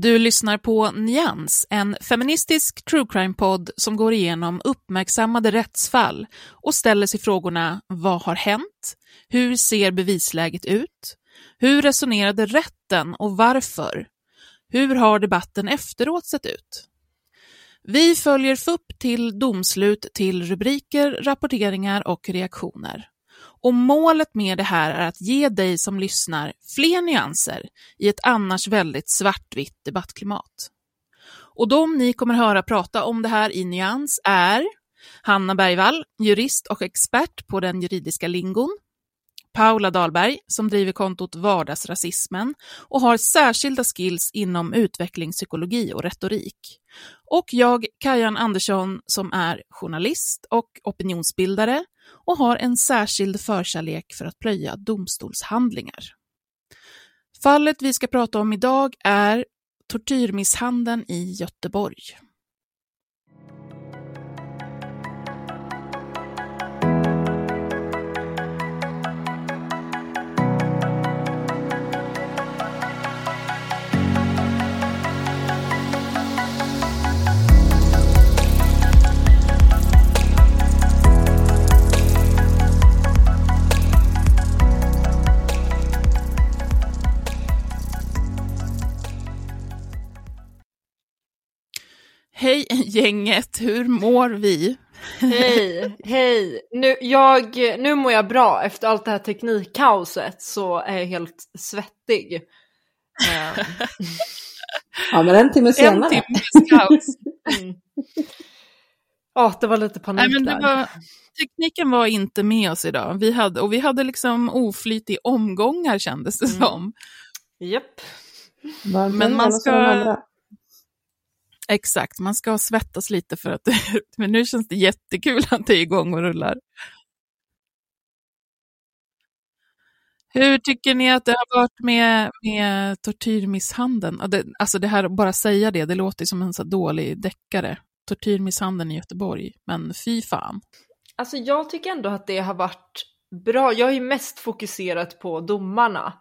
Du lyssnar på Nyans, en feministisk true crime-podd som går igenom uppmärksammade rättsfall och ställer sig frågorna Vad har hänt? Hur ser bevisläget ut? Hur resonerade rätten och varför? Hur har debatten efteråt sett ut? Vi följer FUP till domslut till rubriker, rapporteringar och reaktioner. Och målet med det här är att ge dig som lyssnar fler nyanser i ett annars väldigt svartvitt debattklimat. Och de ni kommer höra prata om det här i Nyans är Hanna Bergvall, jurist och expert på den juridiska lingon, Paula Dahlberg, som driver kontot Vardagsrasismen och har särskilda skills inom utvecklingspsykologi och retorik. Och jag, Kajan Andersson, som är journalist och opinionsbildare och har en särskild förkärlek för att plöja domstolshandlingar. Fallet vi ska prata om idag är tortyrmisshandeln i Göteborg. Hej gänget, hur mår vi? Hej, hej. Nu, jag, nu mår jag bra. Efter allt det här teknikkaoset så är jag helt svettig. Ehm, Ja, men en timme En senare. timmes kaos. mm. Ja, det var lite panik Nej, men det där. var, tekniken var inte med oss idag. Vi hade, och vi hade liksom oflyt i omgångar kändes det Mm. som. Japp. Men man ska-. Exakt, man ska svettas lite för att men nu känns det jättekul att det är igång och rullar. Hur tycker ni att det har varit med, med tortyrmisshandeln? Det, alltså det här, bara säga det, det låter som en så dålig deckare. Tortyrmisshandeln i Göteborg, men fy fan. Alltså jag tycker ändå att det har varit bra. Jag är ju mest fokuserat på domarna.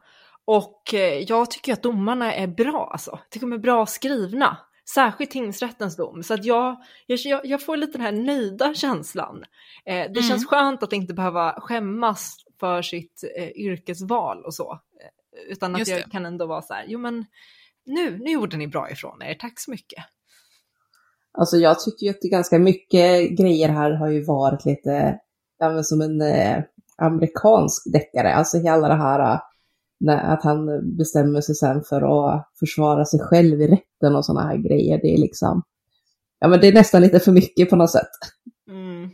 Och eh, jag tycker att domarna är bra alltså. Jag tycker de är bra skrivna. Särskilt tingsrättens dom. Så att jag, jag, jag får lite den här nöjda känslan. Eh, det Mm. känns skönt att inte behöva skämmas för sitt eh, yrkesval och så. Eh, utan att jag det. kan ändå vara så här, jo men nu, nu gjorde ni bra ifrån er, tack så mycket. Alltså jag tycker ju att det är ganska mycket grejer här har ju varit lite ja, men som en eh, amerikansk deckare. Alltså hela det här eh, att han bestämmer sig sen för att försvara sig själv i rätten och sådana här grejer. Det är liksom, ja men det är nästan lite för mycket på något sätt. Mm.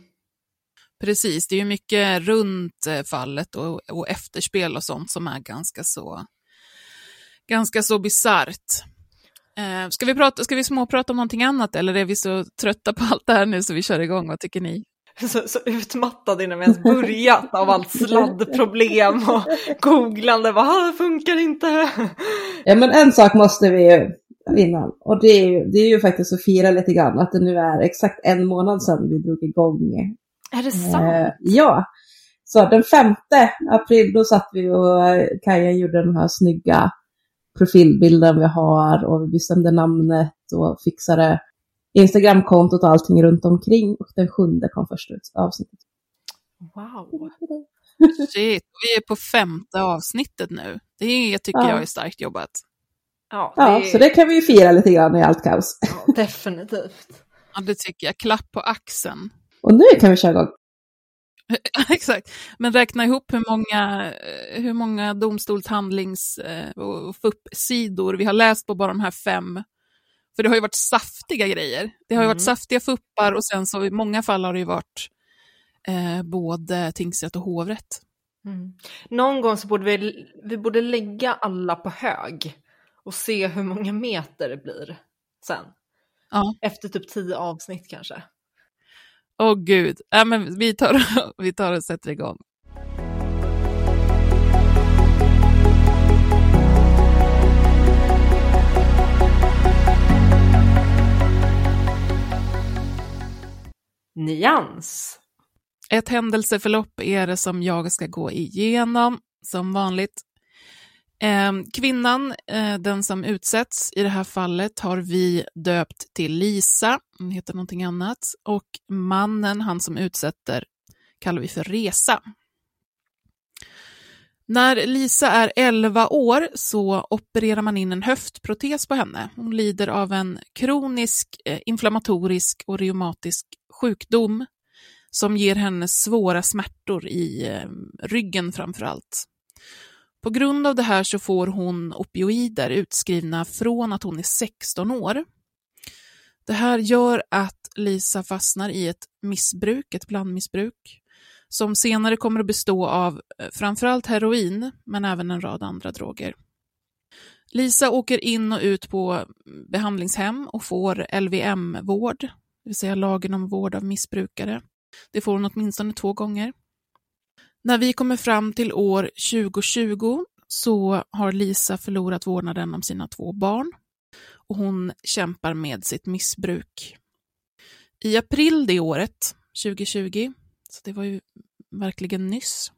Precis, det är ju mycket runt eh, fallet och, och efterspel och sånt som är ganska så, ganska så bisarrt. Eh, ska, vi prata, ska vi småprata om någonting annat eller är vi så trötta på allt det här nu så vi kör igång? Vad tycker ni? så, så utmattad innan vi ens börjat av allt sladdproblem och googlande. Vad "Ah, det funkar inte. Ja men en sak måste vi ju innan. Och det är ju, det är ju faktiskt att fira lite grann att det nu är exakt en månad sedan vi drog igång. Är det sant? Eh, ja. Så den 5 april då satt vi och eh, Kaja gjorde den här snygga profilbilden vi har och vi bestämde namnet och fixade Instagramkontot och allting runt omkring. Och den sjunde kom först ut avsnittet. Wow. Shit, vi är på femte avsnittet nu. Det tycker Ja. jag är starkt jobbat. Ja, Ja, det, så det kan vi ju fira lite grann i allt kaos. ja, definitivt. Ja, det tycker jag. Klapp på axeln. Och nu kan vi köra igång. Exakt. Men räkna ihop hur många, hur många domstolshandlings eh, och FUP-sidor vi har läst på bara de här fem. För det har ju varit saftiga grejer. Det har ju Mm. varit saftiga FUPar och sen så i många fall har det ju varit eh, både tingsrätt och hovrätt. Mm. Någon gång så borde vi, vi borde lägga alla på hög och se hur många meter det blir sen. Ja. Efter typ tio avsnitt kanske. Åh gud, äh, men vi, tar, vi tar och sätter igång. Nyans. Ett händelseförlopp är det som jag ska gå igenom, som vanligt. Ehm, kvinnan, eh, den som utsätts i det här fallet, har vi döpt till Lisa, hon heter någonting annat, och mannen, han som utsätter, kallar vi för Resa. När Lisa är 11 år så opererar man in en höftprotes på henne. Hon lider av en kronisk eh, inflammatorisk och reumatisk sjukdom som ger henne svåra smärtor i eh, ryggen framför allt. På grund av det här så får hon opioider utskrivna från att hon är 16 år. Det här gör att Lisa fastnar i ett missbruk, ett blandmissbruk, som senare kommer att bestå av eh, framförallt heroin, men även en rad andra droger. Lisa åker in och ut på mm, behandlingshem och får LVM-vård, det vill säga lagen om vård av missbrukare. Det får hon åtminstone två gånger. När vi kommer fram till år 2020 så har Lisa förlorat vårdnaden om sina två barn och hon kämpar med sitt missbruk. I april det året, 2020, så det var ju verkligen nyss,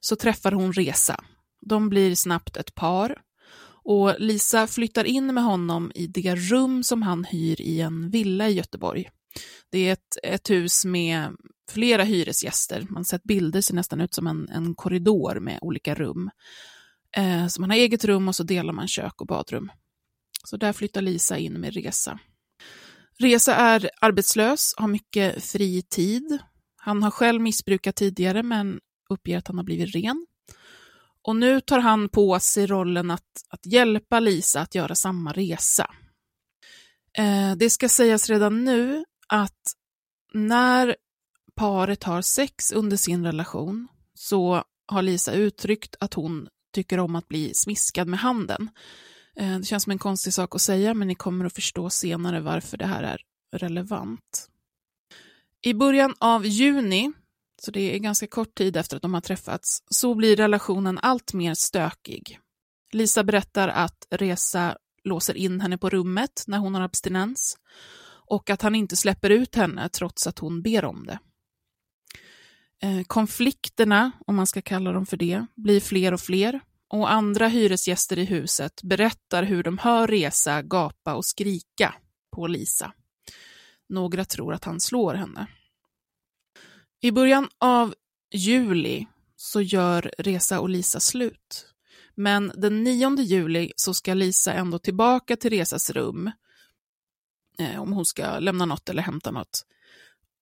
så träffar hon Resa. De blir snabbt ett par och Lisa flyttar in med honom i det rum som han hyr i en villa i Göteborg. Det är ett, ett hus med flera hyresgäster. Man har sett bilder, ser nästan ut som en, en korridor med olika rum. Eh, så man har eget rum och så delar man kök och badrum. Så där flyttar Lisa in med Resa. Resa är arbetslös, har mycket fri tid. Han har själv missbrukat tidigare men uppger att han har blivit ren. Och nu tar han på sig rollen att, att hjälpa Lisa att göra samma resa. Eh, det ska sägas redan nu att när paret har sex under sin relation så har Lisa uttryckt att hon tycker om att bli smiskad med handen. Eh, Det känns som en konstig sak att säga, men ni kommer att förstå senare varför det här är relevant. I början av juni, så det är ganska kort tid efter att de har träffats, så blir relationen allt mer stökig. Lisa berättar att Reza låser in henne på rummet när hon har abstinens och att han inte släpper ut henne trots att hon ber om det. Eh, konflikterna, om man ska kalla dem för det, blir fler och fler och andra hyresgäster i huset berättar hur de hör Resa gapa och skrika på Lisa. Några tror att han slår henne. I början av juli så gör Resa och Lisa slut. Men den 9 juli så ska Lisa ändå tillbaka till Resas rum eh, om hon ska lämna något eller hämta något.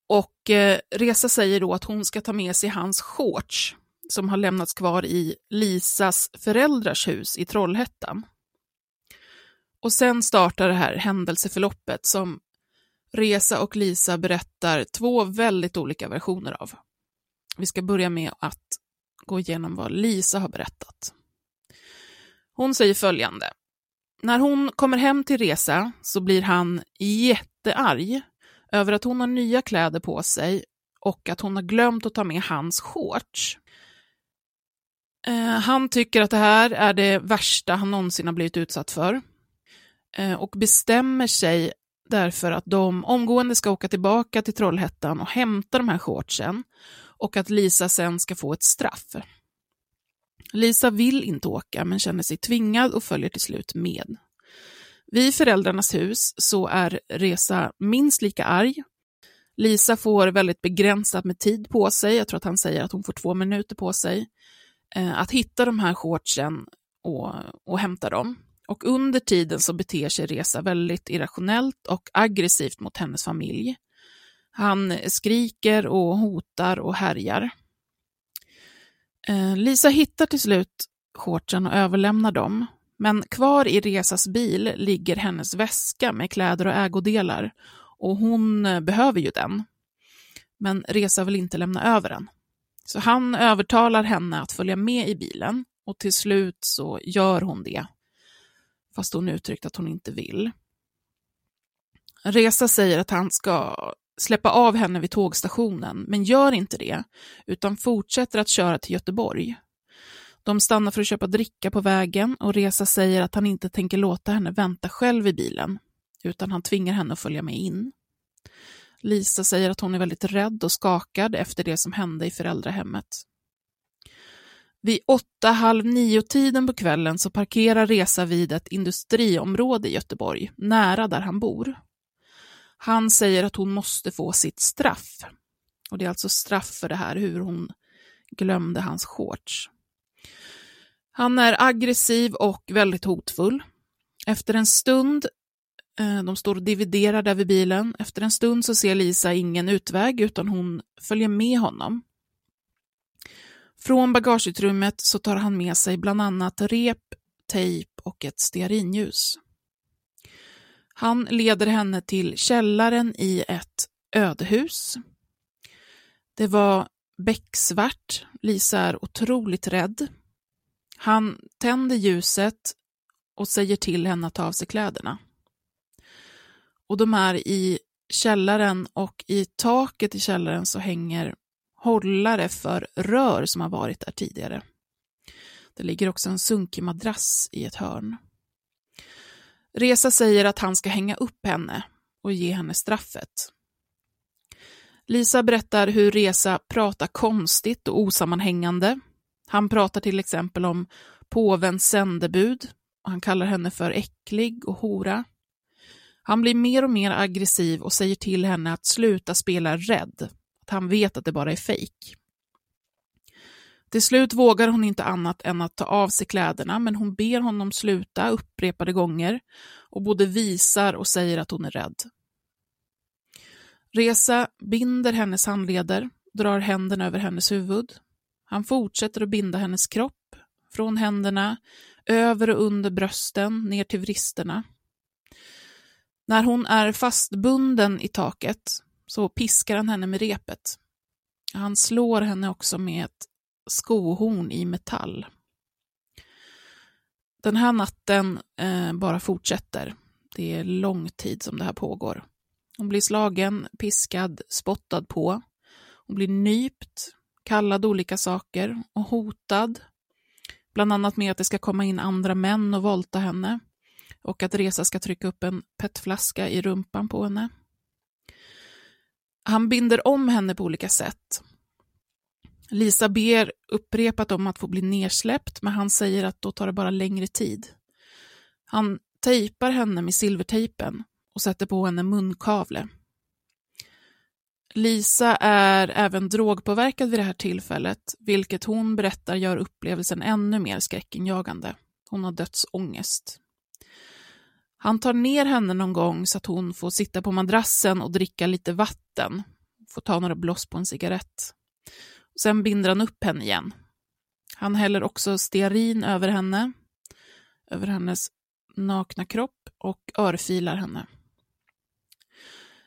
Och eh, Resa säger då att hon ska ta med sig hans shorts som har lämnats kvar i Lisas föräldrars hus i Trollhättan. Och sen startar det här händelseförloppet som Resa och Lisa berättar två väldigt olika versioner av. Vi ska börja med att gå igenom vad Lisa har berättat. Hon säger följande. När hon kommer hem till Resa så blir han jättearg över att hon har nya kläder på sig och att hon har glömt att ta med hans shorts. Eh, han tycker att det här är det värsta han någonsin har blivit utsatt för eh, och bestämmer sig därför att de omgående ska åka tillbaka till Trollhättan och hämta de här shortsen och att Lisa sen ska få ett straff. Lisa vill inte åka men känner sig tvingad och följer till slut med. Vid föräldrarnas hus så är Resa minst lika arg Lisa får väldigt begränsat med tid på sig, jag tror att han säger att hon får två minuter på sig, eh, att hitta de här shortsen och, och hämta dem. Och under tiden så beter sig Reza väldigt irrationellt och aggressivt mot hennes familj. Han skriker och hotar och härjar. Eh, Lisa hittar till slut shortsen och överlämnar dem. Men kvar i Resas bil ligger hennes väska med kläder och ägodelar och hon eh, behöver ju den. Men Resa vill inte lämna över den. Så han övertalar henne att följa med i bilen och till slut så gör hon det. Fast hon uttryckt att hon inte vill. Reza säger att han ska släppa av henne vid tågstationen, men gör inte det, utan fortsätter att köra till Göteborg. De stannar för att köpa dricka på vägen och Reza säger att han inte tänker låta henne vänta själv i bilen, utan han tvingar henne att följa med in. Lisa säger att hon är väldigt rädd och skakad efter det som hände i föräldrahemmet. Vid åtta, halv nio-tiden på kvällen så parkerar Resa vid ett industriområde i Göteborg, nära där han bor. Han säger att hon måste få sitt straff. Och det är alltså straff för det här, hur hon glömde hans shorts. Han är aggressiv och väldigt hotfull. Efter en stund, eh, de står och dividerar där vid bilen, efter en stund så ser Lisa ingen utväg utan hon följer med honom. Från bagageutrymmet så tar han med sig bland annat rep, tejp och ett stearinljus. Han leder henne till källaren i ett ödehus. Det var becksvart. Lisa är otroligt rädd. Han tänder ljuset och säger till henne att ta av sig kläderna. Och de är i källaren och i taket i källaren så hänger hållare för rör som har varit där tidigare. Det ligger också en sunkig madrass i ett hörn. Resa säger att han ska hänga upp henne och ge henne straffet. Lisa berättar hur Resa pratar konstigt och osammanhängande. Han pratar till exempel om påvens sändebud och han kallar henne för äcklig och hora. Han blir mer och mer aggressiv och säger till henne att sluta spela rädd, att han vet att det bara är fejk. Till slut vågar hon inte annat än att ta av sig kläderna, men hon ber honom sluta upprepade gånger och både visar och säger att hon är rädd. Resa binder hennes handleder, drar händerna över hennes huvud. Han fortsätter att binda hennes kropp, från händerna, över och under brösten, ner till vristerna. När hon är fastbunden i taket så piskar han henne med repet. Han slår henne också med ett skohorn i metall. Den här natten eh, bara fortsätter. Det är lång tid som det här pågår. Hon blir slagen, piskad, spottad på. Hon blir nypt, kallad olika saker och hotad. Bland annat med att det ska komma in andra män och våldta henne och att Resa ska trycka upp en petflaska i rumpan på henne. Han binder om henne på olika sätt. Lisa ber upprepat om att få bli nersläppt, men han säger att då tar det bara längre tid. Han tejpar henne med silvertejpen och sätter på henne munkavle. Lisa är även drogpåverkad vid det här tillfället, vilket hon berättar gör upplevelsen ännu mer skräckinjagande. Hon har dödsångest. Han tar ner henne någon gång så att hon får sitta på madrassen och dricka lite vatten, får ta några bloss på en cigarett. Sen binder han upp henne igen. Han häller också stearin över henne, över hennes nakna kropp och örfilar henne.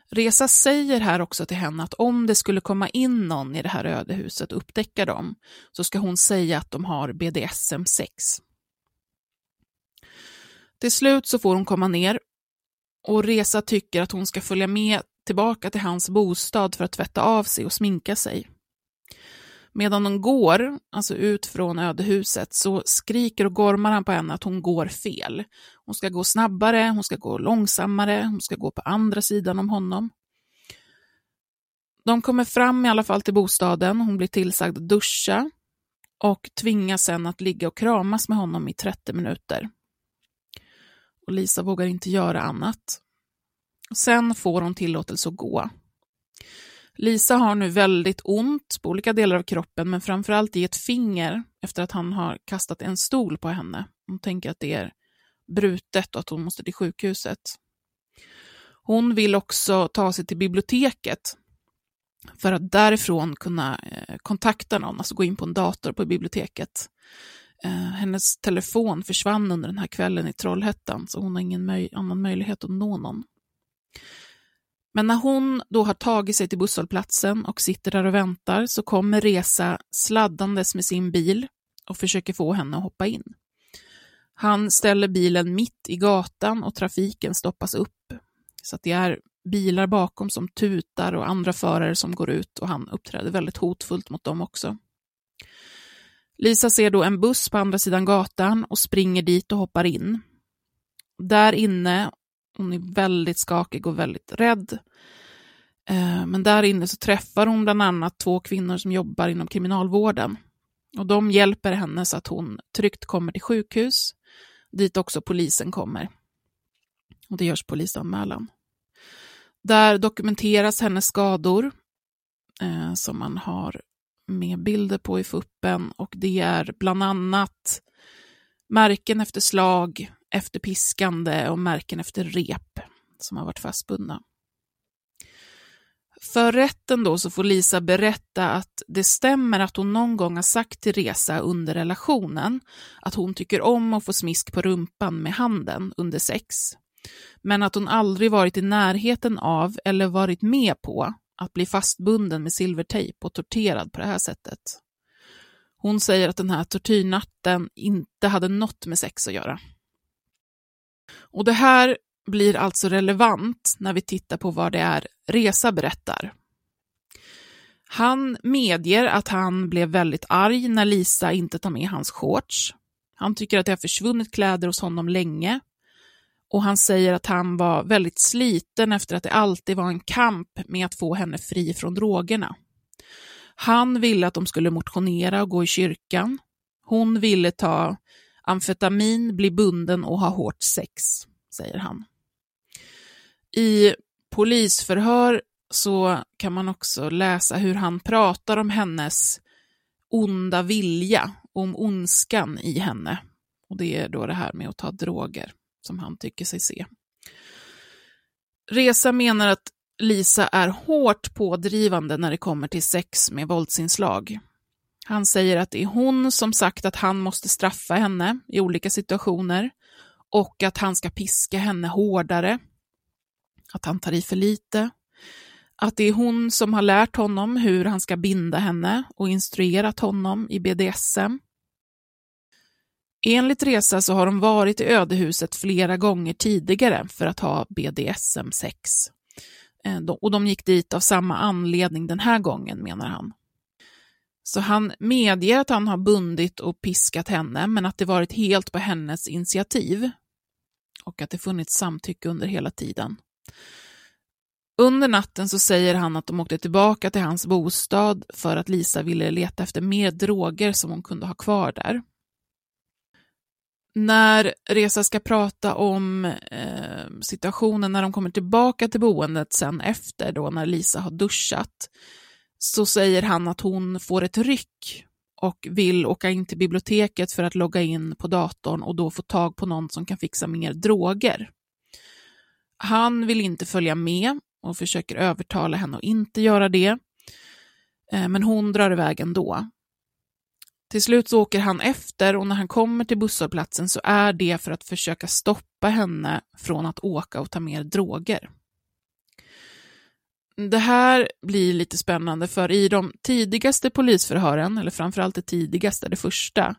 Resa säger här också till henne att om det skulle komma in någon i det här ödehuset och upptäcka dem, så ska hon säga att de har BDSM-sex. Till slut så får hon komma ner och Resa tycker att hon ska följa med tillbaka till hans bostad för att tvätta av sig och sminka sig. Medan de går, alltså ut från ödehuset, så skriker och gormar han på henne att hon går fel. Hon ska gå snabbare, hon ska gå långsammare, hon ska gå på andra sidan om honom. De kommer fram i alla fall till bostaden, hon blir tillsagd att duscha och tvingas sen att ligga och kramas med honom i 30 minuter. Och Lisa vågar inte göra annat. Sen får hon tillåtelse att gå. Lisa har nu väldigt ont på olika delar av kroppen, men framförallt i ett finger efter att han har kastat en stol på henne. Hon tänker att det är brutet och att hon måste till sjukhuset. Hon vill också ta sig till biblioteket för att därifrån kunna eh, kontakta någon, alltså gå in på en dator på biblioteket. Eh, hennes telefon försvann under den här kvällen i Trollhättan, så hon har ingen möj annan möjlighet att nå någon. Men när hon då har tagit sig till busshållplatsen och sitter där och väntar så kommer Resa sladdandes med sin bil och försöker få henne att hoppa in. Han ställer bilen mitt i gatan och trafiken stoppas upp. Så att det är bilar bakom som tutar och andra förare som går ut och han uppträder väldigt hotfullt mot dem också. Lisa ser då en buss på andra sidan gatan och springer dit och hoppar in. Där inne, hon är väldigt skakig och väldigt rädd. Eh, men där inne så träffar hon bland annat två kvinnor som jobbar inom kriminalvården. Och de hjälper henne så att hon tryggt kommer till sjukhus, dit också polisen kommer. Och det görs polisanmälan. Där dokumenteras hennes skador eh, som man har med bilder på i fuppen och det är bland annat märken efter slag, efter piskande och märken efter rep som har varit fastbundna. För rätten då så får Lisa berätta att det stämmer att hon någon gång har sagt till Resa under relationen att hon tycker om att få smisk på rumpan med handen under sex men att hon aldrig varit i närheten av eller varit med på att bli fastbunden med silvertejp och torterad på det här sättet. Hon säger att den här tortyrnatten inte hade något med sex att göra. Och det här blir alltså relevant när vi tittar på vad det är Resa berättar. Han medger att han blev väldigt arg när Lisa inte tar med hans shorts. Han tycker att det har försvunnit kläder hos honom länge och han säger att han var väldigt sliten efter att det alltid var en kamp med att få henne fri från drogerna. Han ville att de skulle motionera och gå i kyrkan. Hon ville ta amfetamin, bli bunden och ha hårt sex, säger han. I polisförhör så kan man också läsa hur han pratar om hennes onda vilja, om ondskan i henne. Och det är då det här med att ta droger som han tycker sig se. Resa menar att Lisa är hårt pådrivande när det kommer till sex med våldsinslag. Han säger att det är hon som sagt att han måste straffa henne i olika situationer och att han ska piska henne hårdare, att han tar i för lite, att det är hon som har lärt honom hur han ska binda henne och instruerat honom i BDSM Enligt Resa så har de varit i ödehuset flera gånger tidigare för att ha BDSM-sex. Eh, och de gick dit av samma anledning den här gången, menar han. Så han medger att han har bundit och piskat henne, men att det varit helt på hennes initiativ. Och att det funnits samtycke under hela tiden. Under natten så säger han att de åkte tillbaka till hans bostad för att Lisa ville leta efter mer droger som hon kunde ha kvar där när Reza ska prata om eh, situationen när de kommer tillbaka till boendet sen efter då när Lisa har duschat, så säger han att hon får ett ryck och vill åka in till biblioteket för att logga in på datorn och då få tag på någon som kan fixa mer droger. Han vill inte följa med och försöker övertala henne att inte göra det, eh, men hon drar iväg ändå. Till slut så åker han efter och när han kommer till busshållplatsen så är det för att försöka stoppa henne från att åka och ta mer droger. Det här blir lite spännande för i de tidigaste polisförhören, eller framförallt det tidigaste, det första,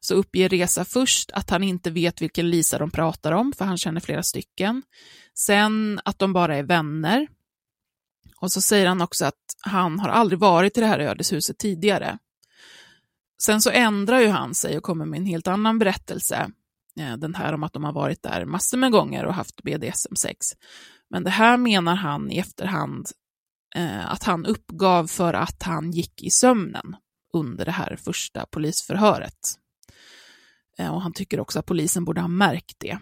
så uppger Resa först att han inte vet vilken Lisa de pratar om, för han känner flera stycken. Sen att de bara är vänner. Och så säger han också att han har aldrig varit i det här ödeshuset tidigare. Sen så ändrar ju han sig och kommer med en helt annan berättelse. Eh, den här om att de har varit där massor med gånger och haft BDSM-sex. Men det här menar han i efterhand eh, att han uppgav för att han gick i sömnen under det här första polisförhöret. Eh, och han tycker också att polisen borde ha märkt det.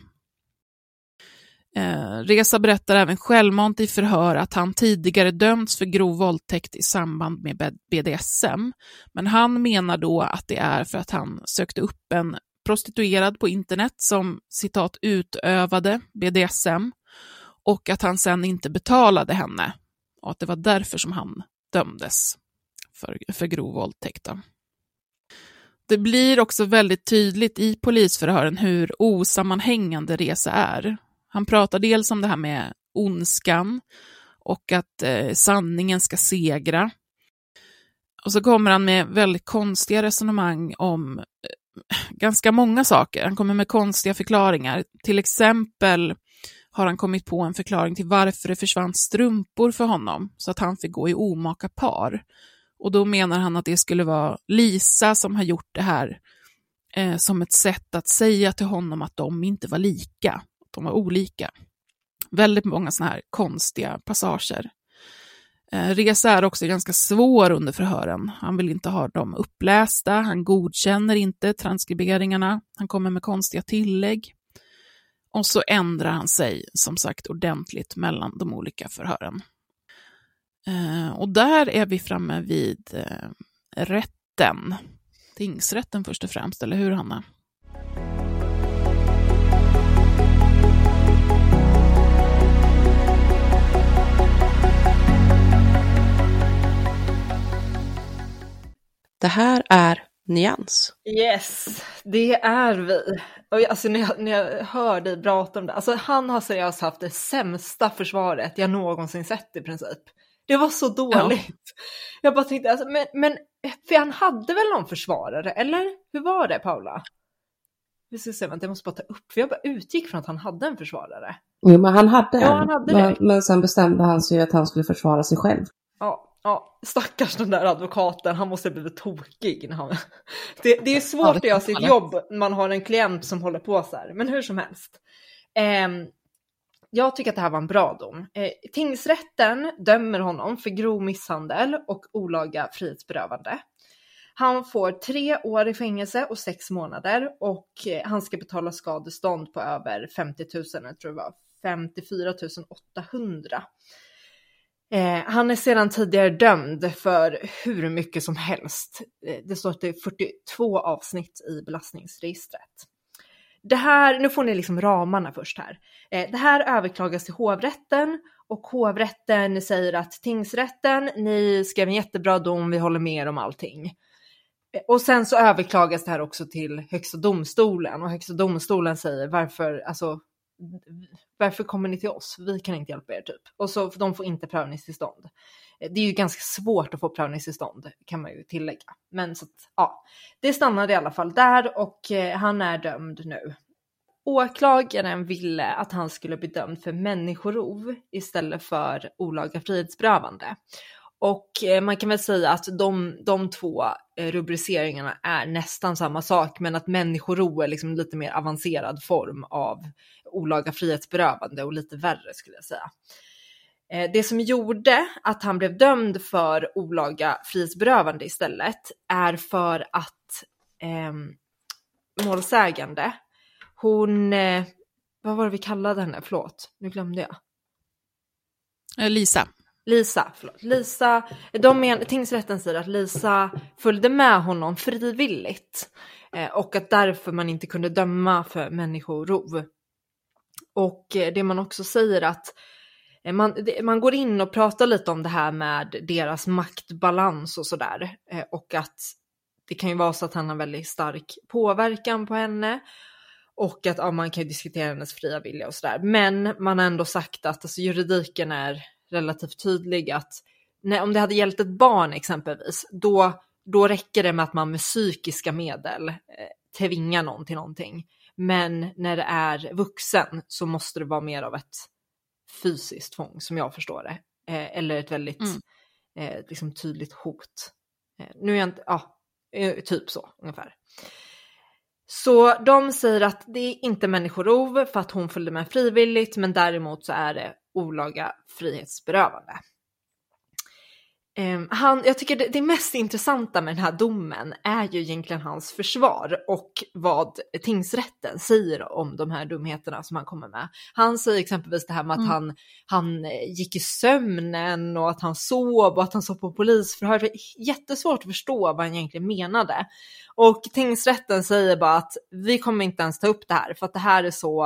Eh, Reza berättar även självmant i förhör att han tidigare dömts för grov våldtäkt i samband med BDSM, men han menar då att det är för att han sökte upp en prostituerad på internet som citat utövade BDSM och att han sen inte betalade henne och att det var därför som han dömdes för, för grov våldtäkt. Då. Det blir också väldigt tydligt i polisförhören hur osammanhängande Reza är. Han pratar dels om det här med ondskan och att eh, sanningen ska segra. Och så kommer han med väldigt konstiga resonemang om eh, ganska många saker. Han kommer med konstiga förklaringar. Till exempel har han kommit på en förklaring till varför det försvann strumpor för honom, så att han fick gå i omaka par. Och då menar han att det skulle vara Lisa som har gjort det här eh, som ett sätt att säga till honom att de inte var lika, de var olika. Väldigt många sådana här konstiga passager. Reza Resa är också ganska svår under förhören. Han vill inte ha dem upplästa, han godkänner inte transkriberingarna, han kommer med konstiga tillägg. Och så ändrar han sig som sagt ordentligt mellan de olika förhören. Eh, och där är vi framme vid eh, rätten. Tingsrätten först och främst, eller hur Hanna? Det här är Nyans. Yes, det är vi. Och alltså när jag, när jag hör dig prata om det, alltså han har seriöst haft det sämsta försvaret jag någonsin sett i princip. Det var så dåligt. Ja. Jag bara tänkte, alltså, men, men för han hade väl någon försvarare, eller hur var det Paula? Vi ska se, vänta, jag måste bara ta upp, för jag bara utgick från att han hade en försvarare. Jo, men han hade ja, han hade men, men sen bestämde han sig att han skulle försvara sig själv. Ja, ja, stackars den där advokaten, han måste ha blivit tokig. När han... det, det är svårt ja, att göra sitt jobb, man har en klient som håller på så här, men hur som helst. Eh, jag tycker att det här var en bra dom. Eh, tingsrätten dömer honom för grov misshandel och olaga frihetsberövande. Han får tre år i fängelse och sex månader och eh, han ska betala skadestånd på över 50 000, jag tror det var 54 800. Eh, han är sedan tidigare dömd för hur mycket som helst. Eh, det står att det är 42 avsnitt i belastningsregistret. Det här, nu får ni liksom ramarna först här. Eh, det här överklagas till hovrätten och hovrätten säger att tingsrätten, ni skrev en jättebra dom, vi håller med er om allting. Eh, och sen så överklagas det här också till Högsta domstolen och Högsta domstolen säger varför, alltså varför kommer ni till oss? Vi kan inte hjälpa er typ. Och så de får inte prövningstillstånd. Eh, det är ju ganska svårt att få prövningstillstånd kan man ju tillägga. Men så att, ja, det stannade i alla fall där och eh, han är dömd nu. Åklagaren ville att han skulle bli dömd för människorov istället för olaga frihetsberövande. Och eh, man kan väl säga att de, de två eh, rubriceringarna är nästan samma sak, men att människorov är liksom lite mer avancerad form av olaga frihetsberövande och lite värre skulle jag säga. Eh, det som gjorde att han blev dömd för olaga frihetsberövande istället är för att eh, målsägande, hon, eh, vad var det vi kallade henne, förlåt, nu glömde jag. Eh, Lisa. Lisa, förlåt. Lisa, de men, tingsrätten säger att Lisa följde med honom frivilligt eh, och att därför man inte kunde döma för människorov. Och eh, det man också säger att eh, man, man går in och pratar lite om det här med deras maktbalans och sådär. Eh, och att det kan ju vara så att han har väldigt stark påverkan på henne. Och att ja, man kan ju diskutera hennes fria vilja och sådär. Men man har ändå sagt att alltså, juridiken är relativt tydlig att när, om det hade gällt ett barn exempelvis, då, då räcker det med att man med psykiska medel eh, tvingar någon till någonting. Men när det är vuxen så måste det vara mer av ett fysiskt tvång som jag förstår det. Eh, eller ett väldigt mm. eh, liksom tydligt hot. Eh, nu är jag inte, ja, eh, typ så ungefär. Så de säger att det är inte människorov för att hon följde med frivilligt, men däremot så är det olaga frihetsberövande. Um, han, jag tycker det, det mest intressanta med den här domen är ju egentligen hans försvar och vad tingsrätten säger om de här dumheterna som han kommer med. Han säger exempelvis det här med att mm. han, han eh, gick i sömnen och att han sov och att han sov på polisförhör. Jättesvårt att förstå vad han egentligen menade. Och tingsrätten säger bara att vi kommer inte ens ta upp det här för att det här är så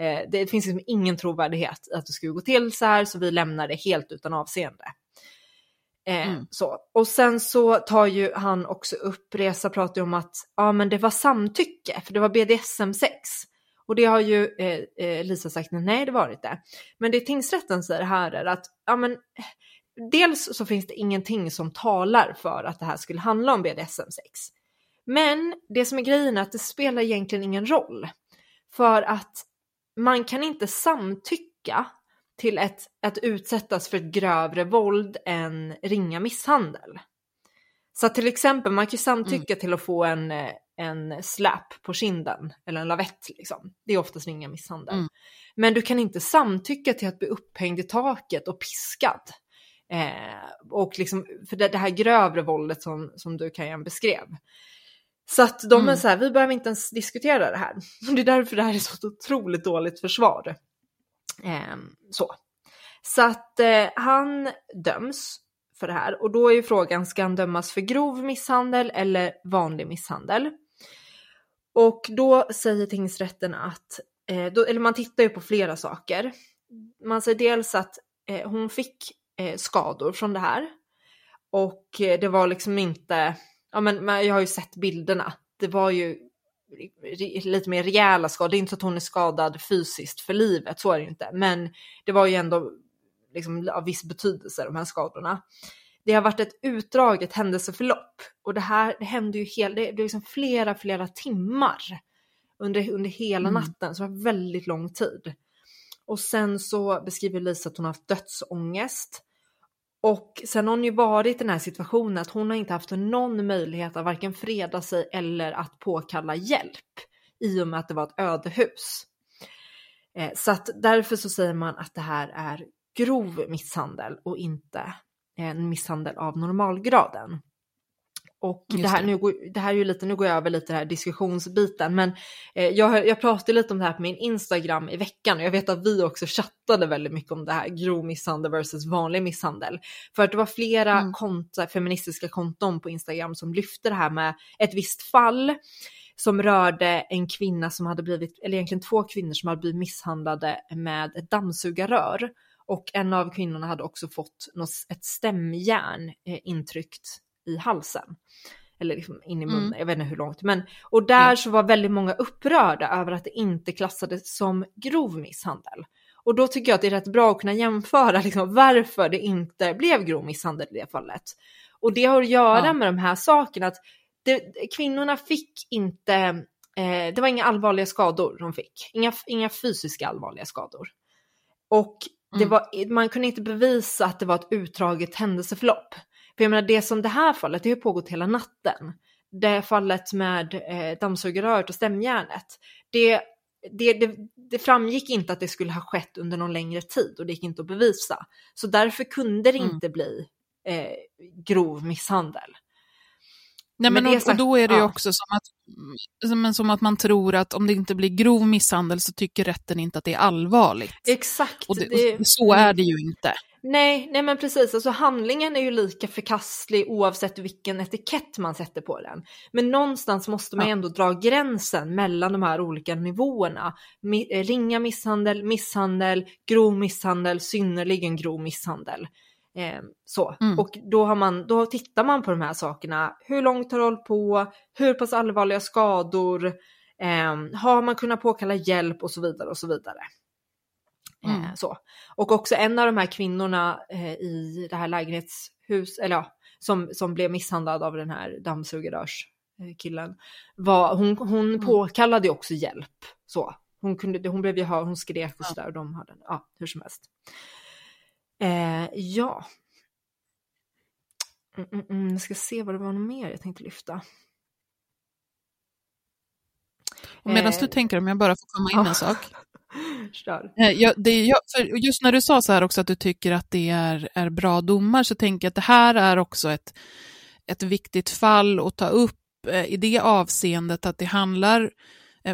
eh, det finns liksom ingen trovärdighet i att det skulle gå till så här så vi lämnar det helt utan avseende. Eh, mm. så. Och sen så tar ju han också upp, Resa pratar ju om att ja men det var samtycke för det var BDSM-sex. Och det har ju eh, eh, Lisa sagt, nej det var det inte. Men det tingsrätten säger här är att ja men dels så finns det ingenting som talar för att det här skulle handla om BDSM-sex. Men det som är grejen är att det spelar egentligen ingen roll. För att man kan inte samtycka till ett, att utsättas för ett grövre våld än ringa misshandel. Så till exempel, man kan ju samtycka mm. till att få en, en slap på kinden eller en lavett liksom. Det är oftast ringa misshandel. Mm. Men du kan inte samtycka till att bli upphängd i taket och piskad. Eh, och liksom, för det, det, här grövre våldet som, som du kan beskrev. Så att de mm. är så här, vi behöver inte ens diskutera det här. Det är därför det här är så otroligt dåligt försvar. Eh, så. så att eh, han döms för det här och då är ju frågan, ska han dömas för grov misshandel eller vanlig misshandel? Och då säger tingsrätten att, eh, då, eller man tittar ju på flera saker. Man säger dels att eh, hon fick eh, skador från det här och eh, det var liksom inte, ja men jag har ju sett bilderna, det var ju lite mer rejäla skador. Det är inte så att hon är skadad fysiskt för livet, så är det inte. Men det var ju ändå liksom av viss betydelse, de här skadorna. Det har varit ett utdraget händelseförlopp och det här det hände ju hel, det, det liksom flera, flera timmar under, under hela mm. natten, så det var väldigt lång tid. Och sen så beskriver Lisa att hon har haft dödsångest. Och sen har hon ju varit i den här situationen att hon har inte haft någon möjlighet att varken freda sig eller att påkalla hjälp i och med att det var ett ödehus. Eh, så att därför så säger man att det här är grov misshandel och inte en misshandel av normalgraden. Och det här, Nu, det här är ju lite, nu går jag över lite här diskussionsbiten, men eh, jag, jag pratade lite om det här på min Instagram i veckan och jag vet att vi också chattade väldigt mycket om det här grov misshandel versus vanlig misshandel. För att det var flera mm. konto, feministiska konton på Instagram som lyfte det här med ett visst fall som rörde en kvinna som hade blivit, eller egentligen två kvinnor som hade blivit misshandlade med ett dammsugarrör. Och en av kvinnorna hade också fått något, ett stämjärn eh, intryckt i halsen. Eller liksom in i munnen, mm. jag vet inte hur långt. Men, och där mm. så var väldigt många upprörda över att det inte klassades som grov misshandel. Och då tycker jag att det är rätt bra att kunna jämföra liksom, varför det inte blev grov misshandel i det fallet. Och det har att göra ja. med de här sakerna, att det, kvinnorna fick inte, eh, det var inga allvarliga skador de fick, inga, inga fysiska allvarliga skador. Och det mm. var, man kunde inte bevisa att det var ett utdraget händelseförlopp. För jag menar det som det här fallet, det har pågått hela natten. Det fallet med eh, dammsugarröret och stämjärnet, det, det, det, det, framgick inte att det skulle ha skett under någon längre tid och det gick inte att bevisa. Så därför kunde det mm. inte bli eh, grov misshandel. Nej, men, och, sagt, och, då är det ju ja. också som att, som, som att man tror att om det inte blir grov misshandel så tycker rätten inte att det är allvarligt. Exakt. Och, det, och så är det ju inte. Nej, nej men precis, alltså handlingen är ju lika förkastlig oavsett vilken etikett man sätter på den. Men någonstans måste man ja. ändå dra gränsen mellan de här olika nivåerna. Mi ringa misshandel, misshandel, grov misshandel, synnerligen grov misshandel. Eh, så. Mm. Och då, har man, då tittar man på de här sakerna. Hur långt har det hållit på? Hur pass allvarliga skador? Eh, har man kunnat påkalla hjälp och så vidare och så vidare. Eh, mm. så. Och också en av de här kvinnorna eh, i det här lägenhetshus, eller ja, som, som blev misshandlad av den här dammsugarrörskillen, var, hon, hon mm. påkallade också hjälp. Så. Hon, kunde, hon blev ju hon skrek och sådär och de hade, ja hur som helst. Eh, ja. Mm, mm, mm, jag ska se vad det var mer jag tänkte lyfta. Och medan eh, du tänker om jag bara får komma in en sak. Kör. Eh, Ja, det, ja, för just när du sa så här också att du tycker att det är, är bra domar så tänker jag att det här är också ett, ett viktigt fall att ta upp eh, i det avseendet att det handlar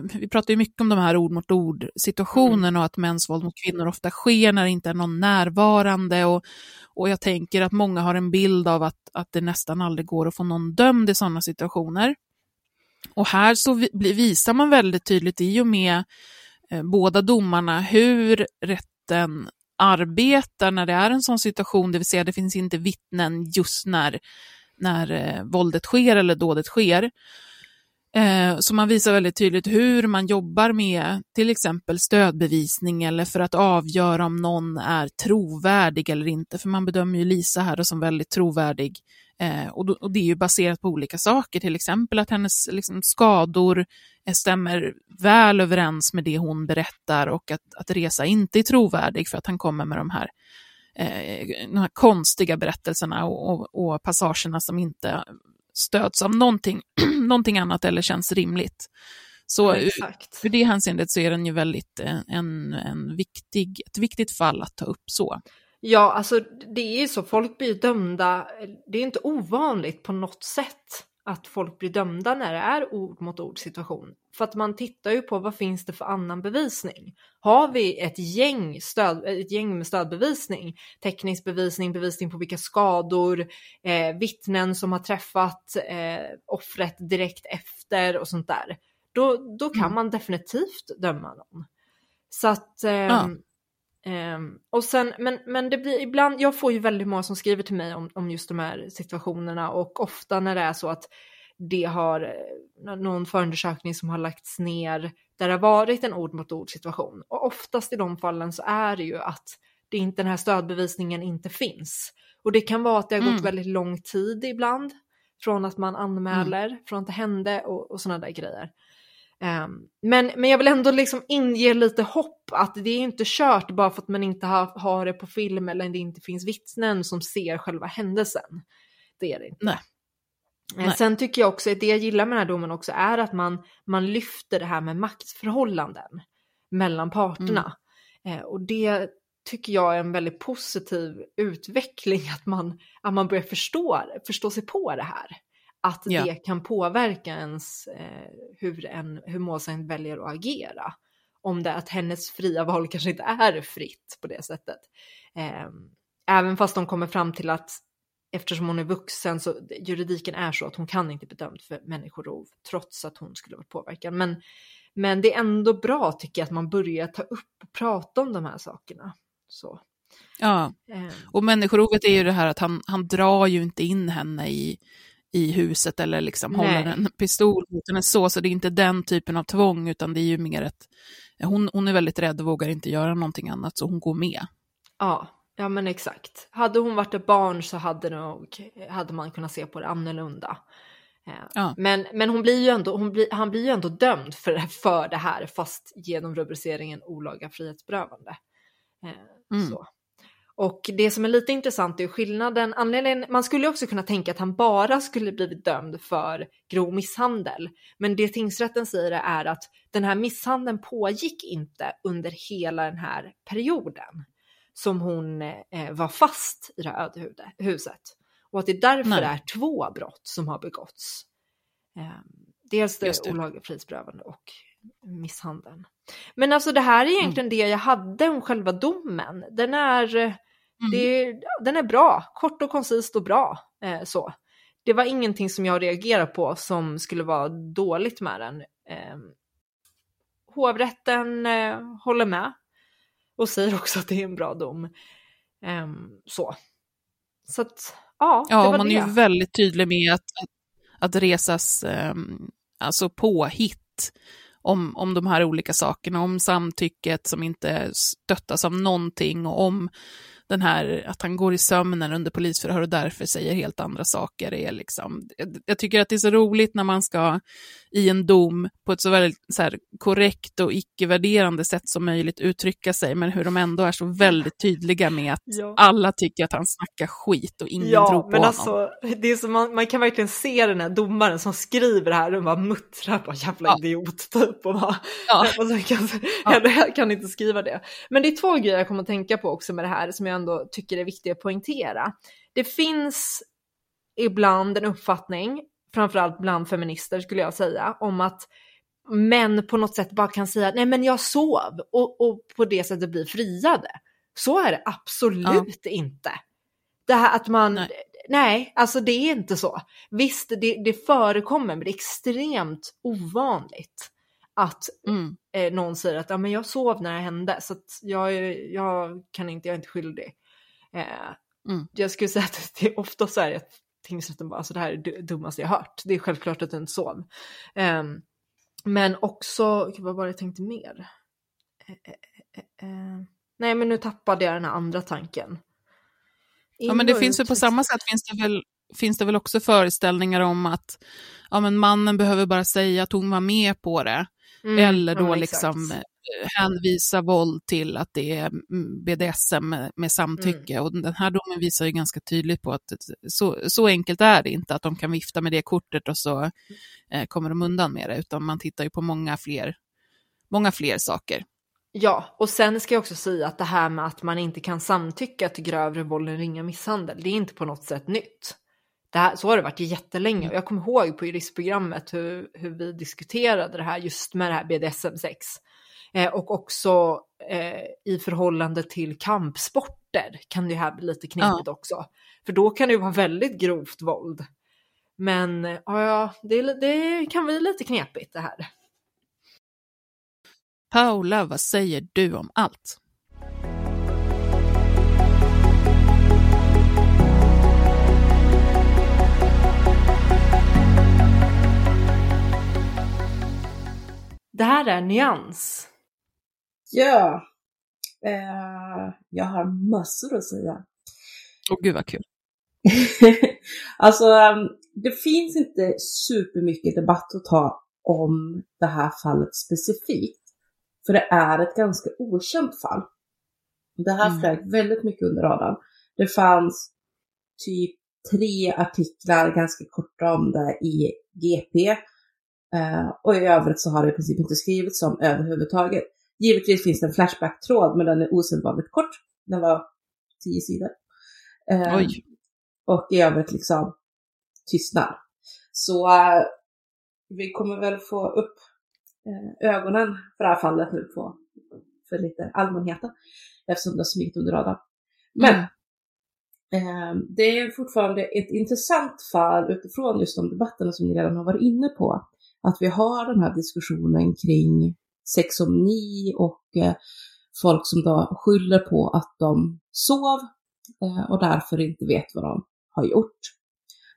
vi pratar ju mycket om de här ord mot ord situationen och att mäns våld mot kvinnor ofta sker när det inte är någon närvarande. Och, och jag tänker att många har en bild av att, att det nästan aldrig går att få någon dömd i sådana situationer. Och här så vi, visar man väldigt tydligt i och med eh, båda domarna hur rätten arbetar när det är en sån situation, det vill säga det finns inte vittnen just när, när eh, våldet sker eller dådet sker. Eh, så man visar väldigt tydligt hur man jobbar med till exempel stödbevisning eller för att avgöra om någon är trovärdig eller inte. För man bedömer ju Lisa här som väldigt trovärdig. Eh, och, då, och det är ju baserat på olika saker, till exempel att hennes liksom, skador stämmer väl överens med det hon berättar och att, att Resa inte är trovärdig för att han kommer med de här, eh, de här konstiga berättelserna och, och, och passagerna som inte stöds av någonting, någonting annat eller känns rimligt. Så Ja, ur- exakt. för det hänseendet så är den ju väldigt eh, en, en viktig, ett viktigt fall att ta upp så. Ja, alltså det är ju så, folk blir dömda, det är inte ovanligt på något sätt att folk blir dömda när det är ord mot ord situation. För att man tittar ju på vad finns det för annan bevisning? Har vi ett gäng, stöd, ett gäng med stödbevisning, teknisk bevisning, bevisning på vilka skador, eh, vittnen som har träffat eh, offret direkt efter och sånt där. Då, då kan Mm. man definitivt döma någon. Så att ehm, Ja. Ehm, och sen, men, men det blir ibland, jag får ju väldigt många som skriver till mig om, om just de här situationerna och ofta när det är så att det har eh, någon förundersökning som har lagts ner där det har varit en ord mot ord situation. Och oftast i de fallen så är det ju att det inte, den här stödbevisningen inte finns. Och det kan vara att det har gått Mm. väldigt lång tid ibland från att man anmäler, från att det hände och, och sådana där grejer. Ehm, men, men jag vill ändå liksom inge lite hopp att det är inte kört bara för att man inte har, har det på film eller det inte finns vittnen som ser själva händelsen. Det är det inte. Nej. Eh, Nej. Sen tycker jag också, det jag gillar med den här domen också är att man, man lyfter det här med maktförhållanden mellan parterna. Mm. Eh, och det tycker jag är en väldigt positiv utveckling, att man, att man börjar förstå, förstå sig på det här. Att Ja. det kan påverka ens eh, hur, en, hur målsäganden väljer att agera. Om det att hennes fria val kanske inte är fritt på det sättet. Eh, även fast de kommer fram till att eftersom hon är vuxen så juridiken är så att hon kan inte bli dömd för människorov trots att hon skulle varit påverkad. Men, men det är ändå bra tycker jag att man börjar ta upp och prata om de här sakerna. Så. Ja, Eh, och människorovet är ju det här att han, han drar ju inte in henne i, i huset eller liksom Nej. håller en pistol mot henne så, så det är inte den typen av tvång, utan det är ju mer ett... Hon, hon är väldigt rädd och vågar inte göra någonting annat, så hon går med. Ja, ja men exakt. Hade hon varit ett barn så hade, nog, hade man kunnat se på det annorlunda. Eh, Ja. Men, men hon blir ju ändå, hon blir, han blir ju ändå dömd för, för det här fast genom rubriceringen olaga frihetsberövande. Eh, Mm. så. Och det som är lite intressant är skillnaden, anledningen, man skulle också kunna tänka att han bara skulle blivit dömd för grov misshandel. Men det tingsrätten säger är att den här misshandeln pågick inte under hela den här perioden som hon eh, var fast i det här ödehuset. Och att det är därför Nej. är två brott som har begåtts. Eh, dels det det. olaga frihetsberövande och misshandeln. Men alltså det här är egentligen det jag hade om själva domen. Den är, eh, det, den är bra, kort och koncist och bra. Eh, så. Det var ingenting som jag reagerade på som skulle vara dåligt med den. Eh, hovrätten eh, håller med och säger också att det är en bra dom. Eh, så. Så att, ja, Ja, det var man det. är ju väldigt tydlig med att, att, att resas um, alltså påhitt om, om de här olika sakerna, om samtycket som inte stöttas av någonting och om den här att han går i sömnen under polisförhör och därför säger helt andra saker. Är liksom, jag tycker att det är så roligt när man ska i en dom på ett så väldigt så här, korrekt och icke-värderande sätt som möjligt uttrycka sig, men hur de ändå är så väldigt tydliga med att ja. alla tycker att han snackar skit och ingen ja, tror på men honom. Alltså, det är som man, man kan verkligen se den här domaren som skriver det här och bara muttrar på jävla ja. idiot typ. Och bara, ja. och så kan, ja. jag kan inte skriva det. Men det är två grejer jag kommer att tänka på också med det här som jag ändå tycker är viktiga att poängtera. Det finns ibland en uppfattning, framförallt bland feminister skulle jag säga, om att män på något sätt bara kan säga nej men jag sov och, och på det sättet blir friade. Så är det absolut ja. inte. Det här att man, nej. nej. alltså det är inte så. Visst, det, det förekommer, men det är extremt ovanligt att mm. eh, någon säger att ja, men jag sov när det hände så att jag, jag kan inte, jag är inte skyldig. Eh, mm. Jag skulle säga att det är ofta så här att tingsrätten bara, alltså det här är det dummaste jag hört. Det är självklart att du inte sov. Eh, men också, vad var det jag tänkte mer? Eh, eh, eh, nej men nu tappade jag den här andra tanken. In ja men det finns väl på samma sätt finns det väl finns det väl också föreställningar om att ja, men mannen behöver bara säga att hon var med på det. Mm, Eller då ja, liksom eh, hänvisa våld till att det är mm, BDSM med, med samtycke. Mm. Och den här domen visar ju ganska tydligt på att så, så enkelt är det inte, att de kan vifta med det kortet och så eh, kommer de undan med det, utan man tittar ju på många fler, många fler saker. Ja, och sen ska jag också säga att det här med att man inte kan samtycka till grövre våld än ringa misshandel, det är inte på något sätt nytt. Det här, så har det varit jättelänge och mm. jag kommer ihåg på juristprogrammet hur, hur vi diskuterade det här just med det här BDSM-6. Eh, och också eh, i förhållande till kampsporter kan det här bli lite knepigt ja. också. För då kan det ju vara väldigt grovt våld. Men ja, det, det kan bli lite knepigt det här. Paula, vad säger du om allt? Det här är Nyans. Ja, eh, jag har massor att säga. Åh gud vad kul. alltså, ehm, det finns inte supermycket debatt att ta om det här fallet specifikt. För det är ett ganska okänt fall. Det här mm. flög väldigt mycket under radarn. Det fanns typ tre artiklar ganska korta om det i GP och i övrigt så har det i princip inte skrivits om överhuvudtaget. Givetvis finns det en Flashback-tråd, men den är osedvanligt kort. Den var tio sidor. Eh, Oj. Och i övrigt liksom tystnad. Så uh, vi kommer väl få upp uh, ögonen för det här fallet nu på, för lite allmänheten. Eftersom det har smugit under radarn. Men uh, det är fortfarande ett intressant fall utifrån just de debatterna som ni redan har varit inne på att vi har den här diskussionen kring sexomni och eh, folk som då skyller på att de sov eh, och därför inte vet vad de har gjort.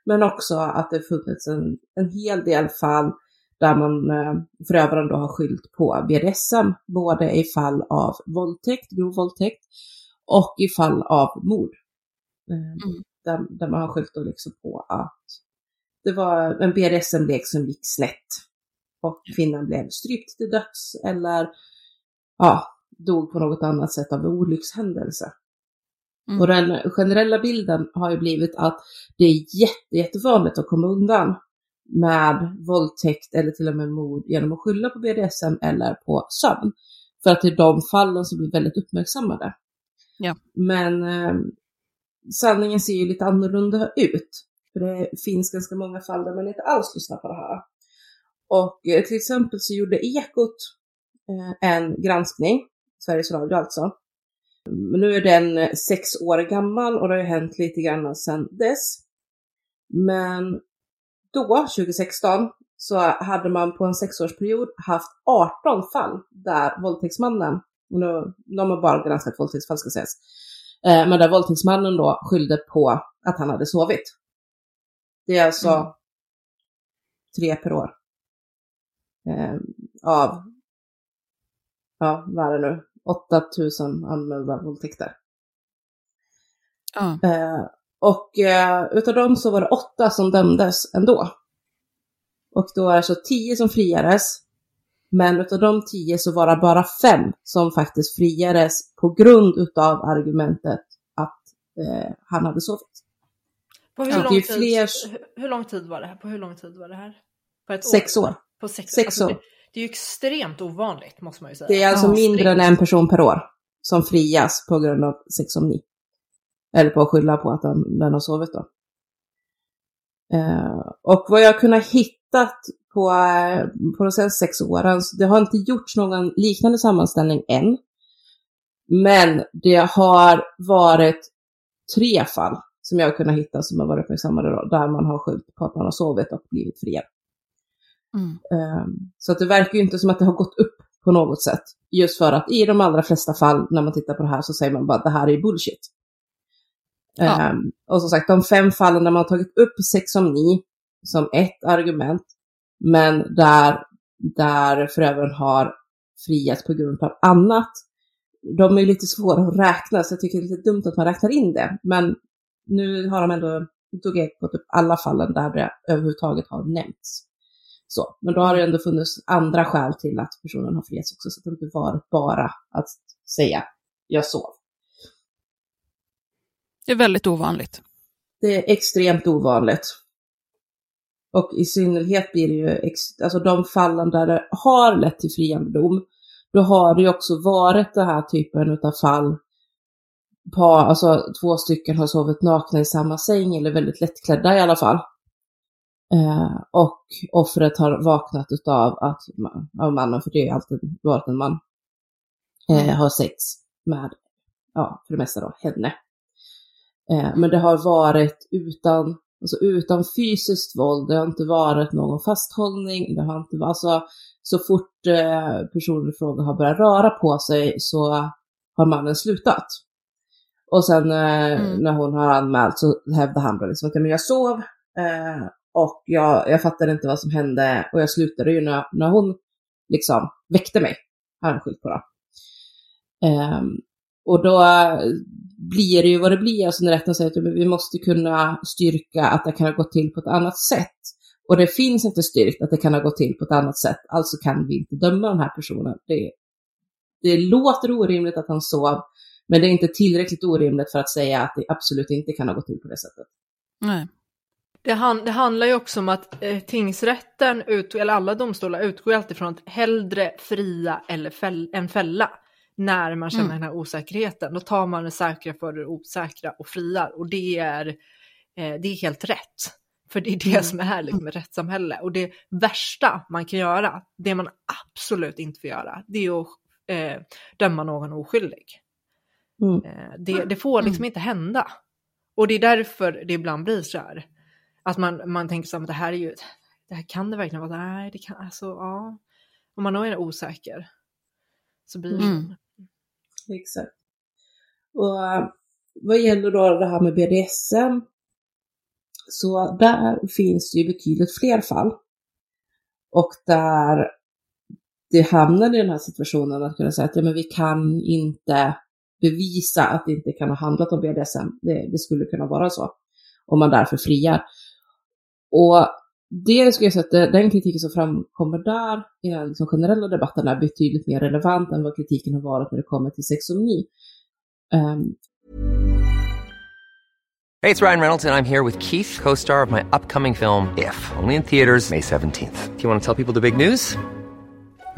Men också att det funnits en, en hel del fall där man eh, förövaren då har skyllt på BDSM, både i fall av våldtäkt, grov våldtäkt, och i fall av mord. Mm. Där, där, man har skyllt då liksom på att det var en BDSM-lek som gick snett och kvinnan blev strypt till döds eller ja, dog på något annat sätt av olyckshändelse. Mm. Och den generella bilden har ju blivit att det är jätte, jättevanligt att komma undan med våldtäkt eller till och med mord genom att skylla på BDSM eller på sömn. För att det är de fallen som blir väldigt uppmärksammade. Ja. Men eh, sanningen ser ju lite annorlunda ut. För det finns ganska många fall där man inte alls lyssnar på det här. Och eh, till exempel så gjorde Ekot eh, en granskning, Sveriges Radio alltså. Men nu är den eh, sex år gammal och det har ju hänt lite grann sedan dess. Men då, 2016, så hade man på en sexårsperiod haft 18 fall där våldtäktsmannen, nu, de har bara granskat våldtäktsfall ska sägas, men där våldtäktsmannen då skyllde på att han hade sovit. Det är alltså mm. tre per år eh, av, ja vad är det nu, 8000 anmälda våldtäkter. Ja. Eh, och eh, utav dem så var det åtta som dömdes ändå. Och då är det så tio som friades. Men utav de tio så var det bara fem som faktiskt friades på grund utav argumentet att eh, han hade sovit. På hur, Ja, lång tid, fler- hur, lång tid var det här? På hur lång tid var det här? På ett Sex år. På sex, Sex alltså, år. Det, det är ju extremt ovanligt måste man ju säga. Det är alltså Ja, mindre än en person per år som frias på grund av sexsomni. Eller på att skylla på att den, den har sovit då. Eh, och vad jag kunnat hittat på, eh, på de senaste sex åren, det har inte gjorts någon liknande sammanställning än. Men det har varit tre fall som jag har kunnat hitta som har varit uppmärksammade då, där man har skyllt på att man har sovit och blivit friad. Mm. Ehm, Så att det verkar ju inte som att det har gått upp på något sätt. Just för att i de allra flesta fall när man tittar på det här så säger man bara att det här är bullshit. Ja. Ehm, och som sagt, de fem fallen där man har tagit upp sexomni som ett argument, men där, där förövaren har friats på grund av annat, de är lite svåra att räkna, så jag tycker det är lite dumt att man räknar in det. Men nu har de ändå, nu tog jag gått upp alla fallen där det överhuvudtaget har nämnts. Så, men då har det ändå funnits andra skäl till att personen har friats också, så att det inte varit bara att säga jag sov. Det är väldigt ovanligt. Det är extremt ovanligt. Och i synnerhet blir det ju, alltså de fallen där det har lett till friande dom, då har det ju också varit den här typen av fall, par, alltså två stycken har sovit nakna i samma säng, eller väldigt lättklädda i alla fall. Eh, och offret har vaknat utav att av mannen, för det har alltid varit en man, eh, har sex med, ja, för det mesta då, henne. Eh, men det har varit utan, alltså utan fysiskt våld, det har inte varit någon fasthållning, det har inte varit, alltså så fort eh, personen i fråga har börjat röra på sig så har mannen slutat. Och sen eh, Mm. när hon har anmält så hävdar han då liksom att "Ja, men jag sov eh, och jag, jag fattade inte vad som hände och jag slutade ju när, när hon liksom väckte mig, har han skyllt på då. Ehm, och då blir det ju vad det blir, alltså när rätten säger att vi måste kunna styrka att det kan ha gått till på ett annat sätt. Och det finns inte styrkt att det kan ha gått till på ett annat sätt, alltså kan vi inte döma den här personen. Det, det låter orimligt att han sov, men det är inte tillräckligt orimligt för att säga att det absolut inte kan ha gått till på det sättet. Nej. Det, han, det handlar ju också om att eh, tingsrätten, ut, eller alla domstolar, utgår alltid från att hellre fria eller fäll, än fälla. När man känner Mm. den här osäkerheten. Då tar man det säkra för det osäkra och friar. Och det är, eh, det är helt rätt. För det är det som är härligt med rättssamhälle. Och det värsta man kan göra, det man absolut inte får göra, det är att eh, döma någon oskyldig. Mm. Eh, det, det får liksom inte hända. Och det är därför det ibland blir så här. Att man, man tänker så här, det här är ju, det här kan det verkligen vara, nej det kan, alltså ja. Om man då är osäker så blir det Mm. Exakt. Och eh, vad gäller då det här med BDSM, så där finns det ju betydligt fler fall. Och där det hamnar i den här situationen att kunna säga att ja, men vi kan inte bevisa att det inte kan ha handlat om BDSM. Det, det skulle kunna vara så. Om man därför friar. Och det skulle jag säga att den kritiken som framkommer där i den liksom generella debatten är betydligt mer relevant än vad kritiken har varit när det kommer till sexomni. Um, ehm. det är Ryan Reynolds, och jag är här med Keith, co star of my upcoming film, If, only in theaters, May 17th. Do you want to tell people the big news?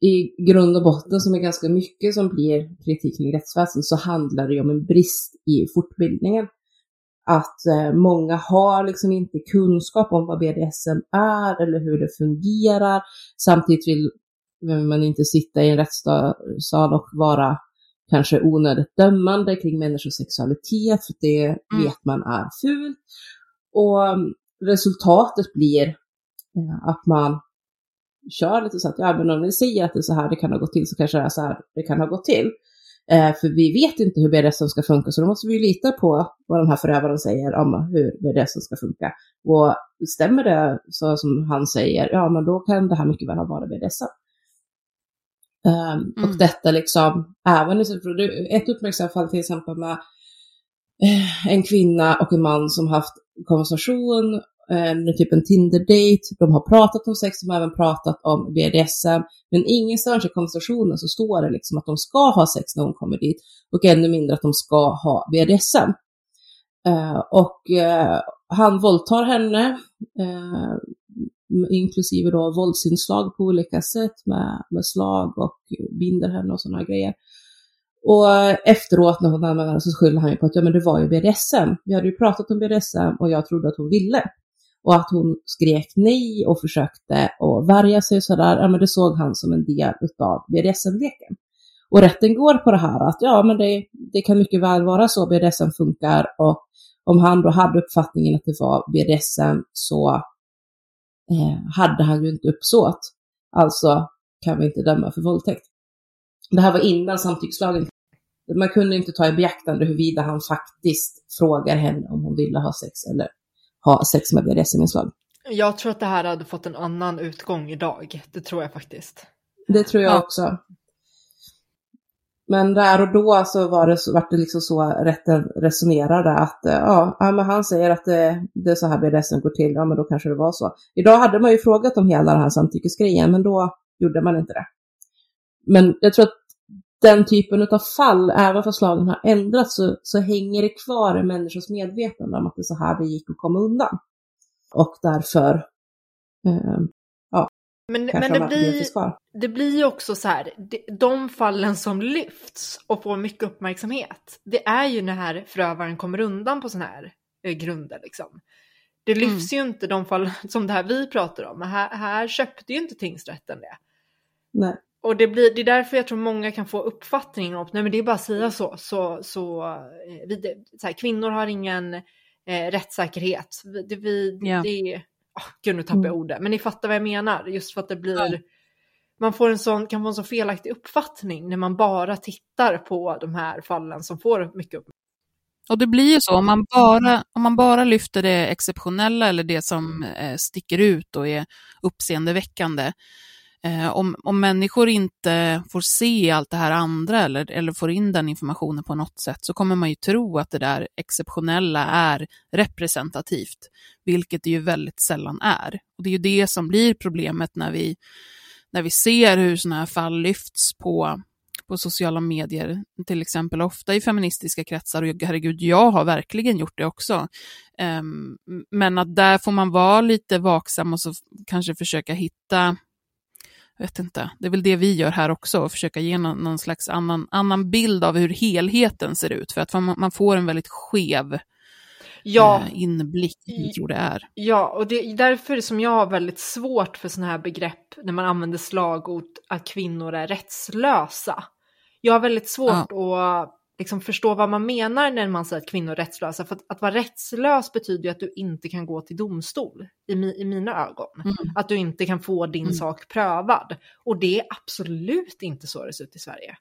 i grund och botten som är ganska mycket som blir kritik kring rättsväsendet så handlar det ju om en brist i fortbildningen. Att eh, många har liksom inte kunskap om vad BDSM är eller hur det fungerar. Samtidigt vill man inte sitta i en rättssal och vara kanske onödigt dömande kring människors sexualitet, för det mm. vet man är fult. Och mm, resultatet blir eh, att man kör lite så att, ja men om ni säger att det är så här det kan ha gått till så kanske det är så här det kan ha gått till. Eh, för vi vet inte hur BDSM ska funka, så då måste vi lita på vad den här förövaren säger om hur BDSM ska funka. Och stämmer det så som han säger, ja men då kan det här mycket väl ha varit BDSM. Um, mm. Och detta liksom, även ett uppmärksammat fall till exempel med eh, en kvinna och en man som haft konversation eh, typ en Tinder-date, de har pratat om sex, de har även pratat om BDSM, men ingenstans i konversationen så står det liksom att de ska ha sex när hon kommer dit och ännu mindre att de ska ha BDSM. Eh, och eh, han våldtar henne, eh, inklusive då våldsinslag på olika sätt med, med slag och binder henne och sådana grejer. Och efteråt när hon anmälde så skyller han ju på att ja, men det var ju BDSM. Vi hade ju pratat om BDSM och jag trodde att hon ville och att hon skrek nej och försökte att värja sig sådär, ja men det såg han som en del utav BDSM-leken. Och rätten går på det här att ja men det, det kan mycket väl vara så BDSM funkar och om han då hade uppfattningen att det var BDSM så eh, hade han ju inte uppsåt. Alltså kan vi inte döma för våldtäkt. Det här var innan samtyckslagen. Man kunde inte ta i beaktande huruvida han faktiskt frågar henne om hon ville ha sex eller ha sex med BDSM-inslag. Jag tror att det här hade fått en annan utgång idag. Det tror jag faktiskt. Det tror jag ja. också. Men där och då så var det, så, var det liksom så rätten resonerade att eh, ja, men han säger att det, det är så här BDSM går till, ja men då kanske det var så. Idag hade man ju frågat om hela den här samtyckesgrejen, men då gjorde man inte det. Men jag tror att den typen av fall, även fast lagen har ändrats, så, så hänger det kvar i människors medvetande om att det är så här det gick att komma undan. Och därför, eh, ja, men, men det, blir, det blir ju också så här, de fallen som lyfts och får mycket uppmärksamhet, det är ju när förövaren kommer undan på sådana här eh, grunder liksom. Det lyfts mm. ju inte de fall som det här vi pratar om, här, här köpte ju inte tingsrätten det. Nej. Och det, blir, det är därför jag tror många kan få uppfattningen om nej men det är bara att säga så. så, så, eh, vi, så här, kvinnor har ingen eh, rättssäkerhet. Det, vi, yeah. det oh, gud nu tappar jag mm. ordet, men ni fattar vad jag menar. Just för att det blir, ja. man får en sån, kan få en så felaktig uppfattning när man bara tittar på de här fallen som får mycket uppmärksamhet. Och det blir ju så, om man bara, om man bara lyfter det exceptionella eller det som eh, sticker ut och är uppseendeväckande, Eh, om, om människor inte får se allt det här andra eller, eller får in den informationen på något sätt så kommer man ju tro att det där exceptionella är representativt, vilket det ju väldigt sällan är. Och det är ju det som blir problemet när vi, när vi ser hur sådana här fall lyfts på, på sociala medier, till exempel ofta i feministiska kretsar, och herregud, jag har verkligen gjort det också. Um, men att där får man vara lite vaksam och så kanske försöka hitta vet inte, det är väl det vi gör här också, försöka ge någon, någon slags annan, annan bild av hur helheten ser ut, för att man, man får en väldigt skev ja. eh, inblick i hur det är. Ja, och det är därför som jag har väldigt svårt för sådana här begrepp när man använder slagord att kvinnor är rättslösa. Jag har väldigt svårt ja. att liksom förstå vad man menar när man säger att kvinnor är rättslösa. För att, att vara rättslös betyder ju att du inte kan gå till domstol i, mi, i mina ögon. Mm. Att du inte kan få din mm. sak prövad. Och det är absolut inte så det ser ut i Sverige.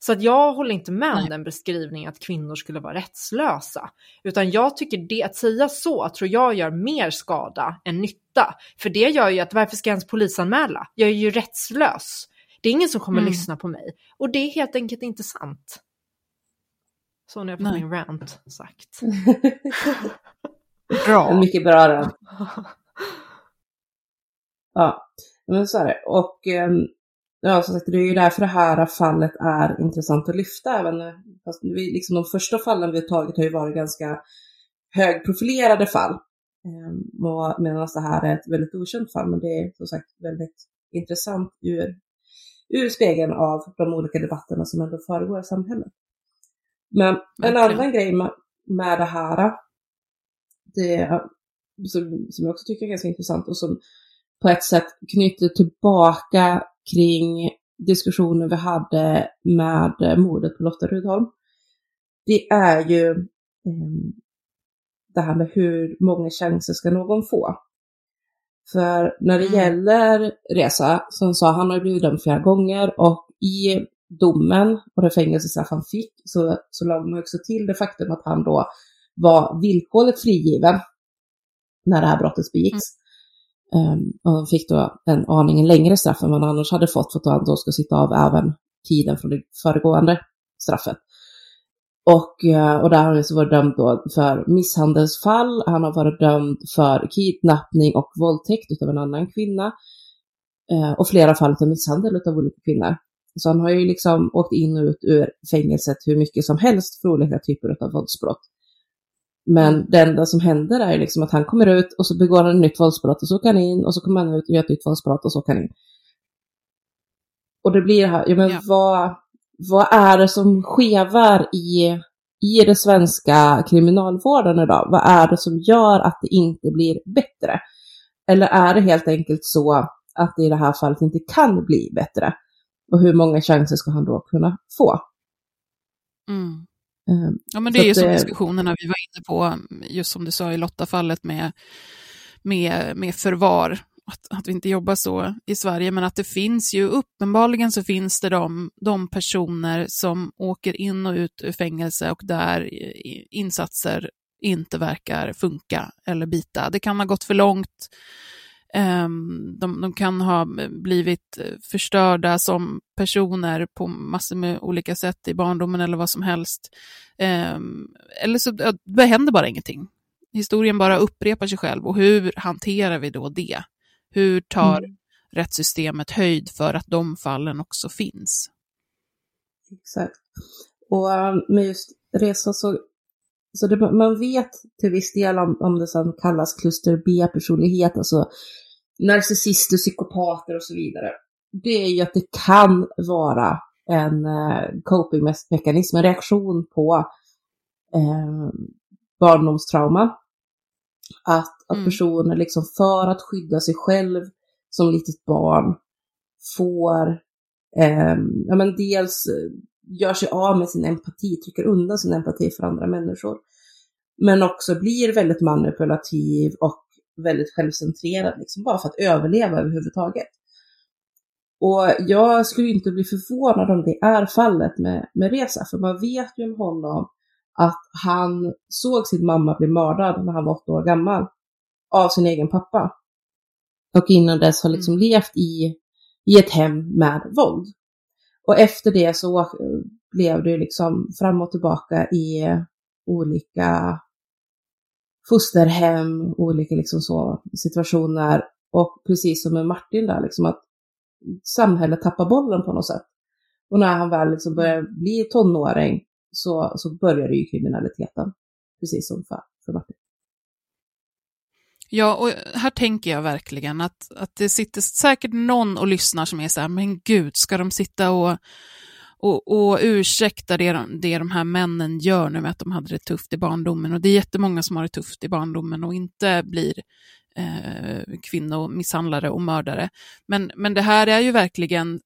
Så att jag håller inte med om den beskrivningen att kvinnor skulle vara rättslösa. Utan jag tycker det, att säga så tror jag gör mer skada än nytta. För det gör ju att varför ska jag ens polisanmäla? Jag är ju rättslös. Det är ingen som kommer mm. lyssna på mig. Och det är helt enkelt inte sant. Så nu har jag fått min rant sagt. bra. Mycket bra rant. Ja. Men så är det. Och ehm, ja, som sagt, det är ju därför det här fallet är intressant att lyfta. Även fast vi, liksom de första fallen vi har tagit har ju varit ganska högprofilerade fall. Ehm, medan det här är ett väldigt okänt fall, men det är som sagt väldigt intressant ur, ur spegeln av de olika debatterna som ändå föregår i samhället. Men en annan grej med, med det här, det, som, som jag också tycker är ganska intressant och som på ett sätt knyter tillbaka kring diskussionen vi hade med mordet på Lotta Rudholm. Det är ju eh, det här med hur många chanser ska någon få? För när det mm. gäller Reza, som sa, han har ju blivit dömd flera gånger och i domen och det fängelsestraff han fick så, så lade man också till det faktum att han då var villkorligt frigiven när det här brottet begicks. Mm. Um, och han fick då en aningen längre straff än vad han annars hade fått för att han då ska sitta av även tiden från det föregående straffet. Och, eh, och där har han så varit dömd då för misshandelsfall, han har varit dömd för kidnappning och våldtäkt av en annan kvinna. Eh, och flera fall av misshandel av olika kvinnor. Så han har ju liksom åkt in och ut ur fängelset hur mycket som helst för olika typer av våldsbrott. Men det enda som händer är liksom att han kommer ut och så begår han ett nytt våldsbrott och så kan han in och så kommer han ut och gör ett nytt våldsbrott och så kan han in. Och det blir här, ja men ja. vad, vad är det som skevar i, i den svenska kriminalvården idag? Vad är det som gör att det inte blir bättre? Eller är det helt enkelt så att det i det här fallet inte kan bli bättre? Och hur många chanser ska han då kunna få? Mm. Um, ja, men det är ju som diskussionerna vi var inne på, just som du sa i Lotta-fallet med, med, med förvar att, att vi inte jobbar så i Sverige, men att det finns ju uppenbarligen så finns det de, de personer som åker in och ut ur fängelse och där insatser inte verkar funka eller bita. Det kan ha gått för långt. Um, de, de, kan ha blivit förstörda som personer på massor med olika sätt i barndomen eller vad som helst. Um, eller så det händer bara ingenting. Historien bara upprepar sig själv och hur hanterar vi då det? Hur tar mm. rättssystemet höjd för att de fallen också finns? Exakt. Och um, med just resa så, så det, man vet till viss del om, om det som kallas kluster B-personlighet, alltså narcissister, psykopater och så vidare. Det är ju att det kan vara en uh, copingmekanism, en reaktion på uh, barndomstrauma att, att mm. personer liksom för att skydda sig själv som litet barn får, eh, ja men dels eh, gör sig av med sin empati, trycker undan sin empati för andra människor. Men också blir väldigt manipulativ och väldigt självcentrerad, liksom bara för att överleva överhuvudtaget. Och jag skulle inte bli förvånad om det är fallet med, med Reza, för man vet ju om honom att han såg sin mamma bli mördad när han var åtta år gammal av sin egen pappa. Och innan dess har liksom mm. levt i, i ett hem med våld. Och efter det så blev det liksom fram och tillbaka i olika fosterhem, olika liksom så situationer. Och precis som med Martin där, liksom att samhället tappar bollen på något sätt. Och när han väl liksom börjar bli tonåring så, så börjar ju kriminaliteten, precis som för, för Martin. Ja, och här tänker jag verkligen att, att det sitter säkert någon och lyssnar som är så här, men gud, ska de sitta och, och, och ursäkta det de, det de här männen gör nu med att de hade det tufft i barndomen? Och det är jättemånga som har det tufft i barndomen och inte blir eh, kvinnomisshandlare och mördare. Men, men det här är ju verkligen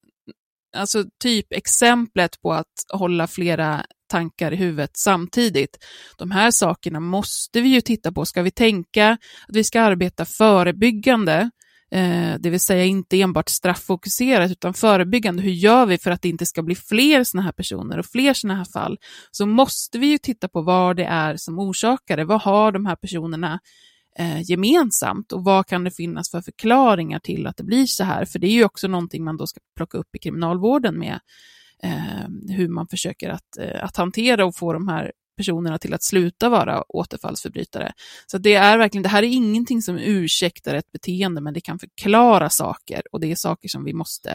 alltså typ exemplet på att hålla flera tankar i huvudet samtidigt. De här sakerna måste vi ju titta på. Ska vi tänka att vi ska arbeta förebyggande, eh, det vill säga inte enbart strafffokuserat utan förebyggande, hur gör vi för att det inte ska bli fler sådana här personer och fler sådana här fall, så måste vi ju titta på vad det är som orsakar det. Vad har de här personerna eh, gemensamt och vad kan det finnas för förklaringar till att det blir så här? För det är ju också någonting man då ska plocka upp i kriminalvården med eh, hur man försöker att, eh, att hantera och få de här personerna till att sluta vara återfallsförbrytare. Så det är verkligen, det här är ingenting som ursäktar ett beteende, men det kan förklara saker och det är saker som vi måste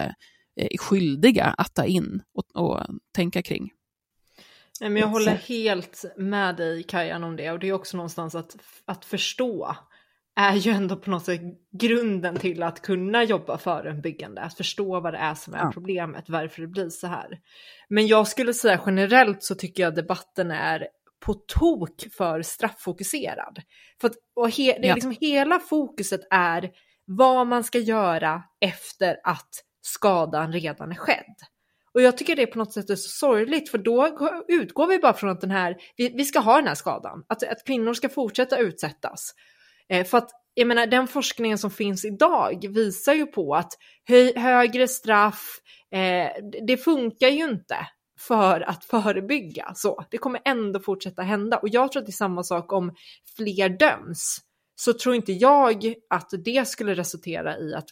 eh, är skyldiga att ta in och, och tänka kring. Nej, men jag håller helt med dig Kajan om det och det är också någonstans att, att förstå är ju ändå på något sätt grunden till att kunna jobba förebyggande, att förstå vad det är som är ja. problemet, varför det blir så här. Men jag skulle säga generellt så tycker jag debatten är på tok för strafffokuserad. För att, och he, det är ja. liksom, hela fokuset är vad man ska göra efter att skadan redan är skedd. Och jag tycker det på något sätt är så sorgligt för då utgår vi bara från att den här, vi, vi ska ha den här skadan, att, att kvinnor ska fortsätta utsättas. Eh, för att jag menar, den forskningen som finns idag visar ju på att hö högre straff, eh, det funkar ju inte för att förebygga. Så det kommer ändå fortsätta hända. Och jag tror att det är samma sak om fler döms. Så tror inte jag att det skulle resultera i att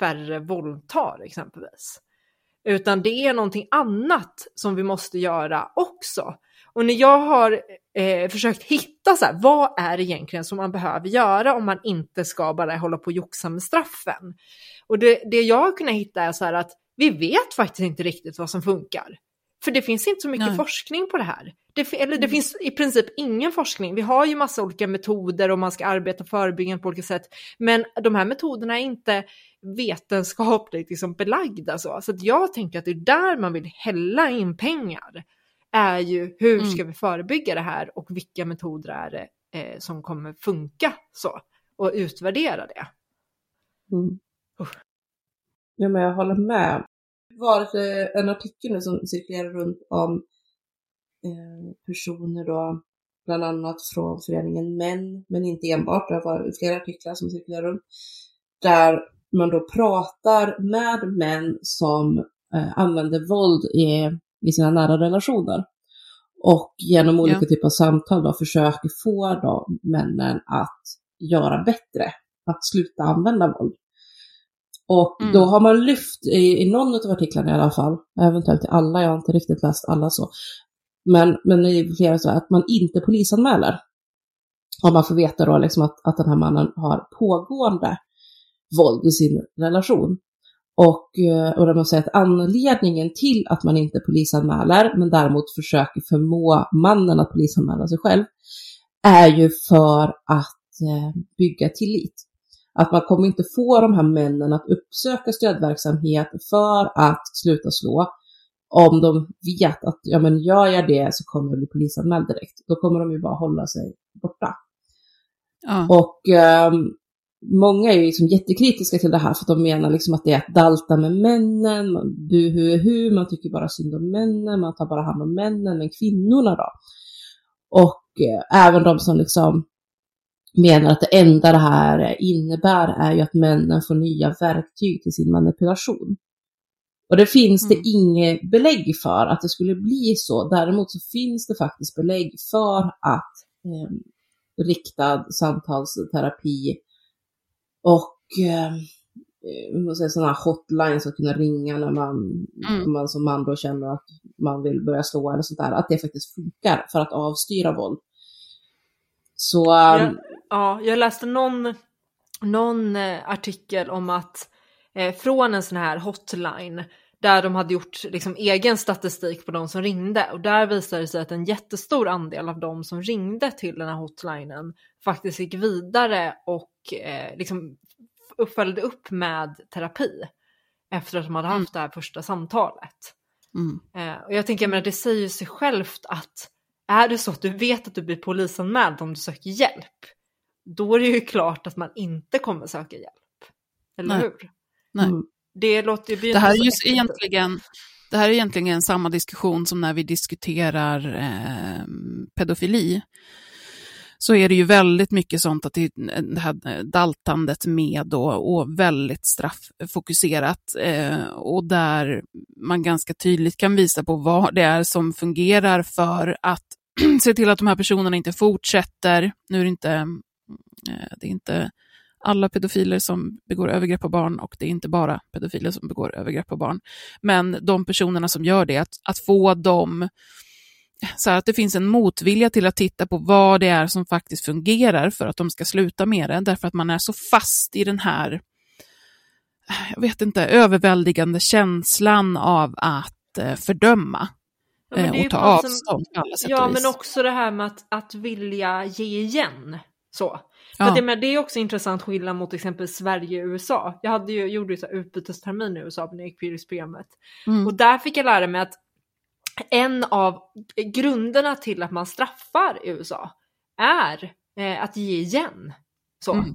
färre våldtar exempelvis. Utan det är någonting annat som vi måste göra också. Och när jag har eh, försökt hitta så här, vad är det egentligen som man behöver göra om man inte ska bara hålla på och joxa med straffen. Och det, det jag har kunnat hitta är så här att vi vet faktiskt inte riktigt vad som funkar. För det finns inte så mycket Nej. forskning på det här. Det, eller det mm. finns i princip ingen forskning. Vi har ju massa olika metoder och man ska arbeta förebyggande på olika sätt. Men de här metoderna är inte vetenskapligt liksom belagda. Så, så att jag tänker att det är där man vill hälla in pengar är ju hur mm. ska vi förebygga det här och vilka metoder är det eh, som kommer funka så och utvärdera det. Mm. Uh. Ja, men jag håller med. Det var en artikel nu som cirkulerar runt om eh, personer då, bland annat från föreningen Män, men inte enbart, det var flera artiklar som cirkulerar runt, där man då pratar med män som eh, använder våld i i sina nära relationer. Och genom olika ja. typer av samtal då försöker få då männen att göra bättre, att sluta använda våld. Och mm. då har man lyft i, i någon av artiklarna i alla fall, eventuellt i alla, jag har inte riktigt läst alla så, men, men i flera så att man inte polisanmäler. Om man får veta då liksom att, att den här mannen har pågående våld i sin relation. Och, eh, och man säger att anledningen till att man inte polisanmäler, men däremot försöker förmå mannen att polisanmäla sig själv, är ju för att eh, bygga tillit. Att man kommer inte få de här männen att uppsöka stödverksamhet för att sluta slå om de vet att ja, men gör jag det så kommer jag bli polisanmäld direkt. Då kommer de ju bara hålla sig borta. Ja. Och um, många är ju liksom jättekritiska till det här för att de menar liksom att det är att dalta med männen, du hu hu, man tycker bara synd om männen, man tar bara hand om männen, men kvinnorna då? Och eh, även de som liksom menar att det enda det här innebär är ju att männen får nya verktyg till sin manipulation. Och det finns mm. det inget belägg för att det skulle bli så. Däremot så finns det faktiskt belägg för att eh, riktad samtalsterapi och eh, sådana hotlines att kunna ringa när man, mm. man som man då känner att man vill börja slå eller sånt där, att det faktiskt funkar för att avstyra våld. Så... Jag, ehm, ja, jag läste någon, någon eh, artikel om att eh, från en sån här hotline där de hade gjort liksom egen statistik på de som ringde och där visade det sig att en jättestor andel av de som ringde till den här hotlinen faktiskt gick vidare och eh, liksom följde upp med terapi efter att de hade haft mm. det här första samtalet. Mm. Eh, och jag tänker, men det säger sig självt att är det så att du vet att du blir polisanmäld om du söker hjälp, då är det ju klart att man inte kommer söka hjälp. Eller Nej. hur? Nej. Mm. Det låter ju Det här är ju egentligen, det här är egentligen samma diskussion som när vi diskuterar eh, pedofili. Så är det ju väldigt mycket sånt att det, det här daltandet med då, och väldigt strafffokuserat eh, och där man ganska tydligt kan visa på vad det är som fungerar för att se till att de här personerna inte fortsätter. Nu är det inte, eh, det är inte alla pedofiler som begår övergrepp på barn och det är inte bara pedofiler som begår övergrepp på barn. Men de personerna som gör det, att, att få dem så att det finns en motvilja till att titta på vad det är som faktiskt fungerar för att de ska sluta med det, därför att man är så fast i den här, jag vet inte, överväldigande känslan av att eh, fördöma Ja, men eh, och ta avstånd på alla sätt Ja, och vis. men också det här med att, att vilja ge igen. Så. Ja. det, men det är också intressant skillnad mot exempel Sverige och USA. Jag hade ju, gjorde ju utbytestermin i USA när jag gick på yrkesprogrammet. Mm. Och där fick jag lära mig att en av grunderna till att man straffar i USA är eh, att ge igen. Så. Mm.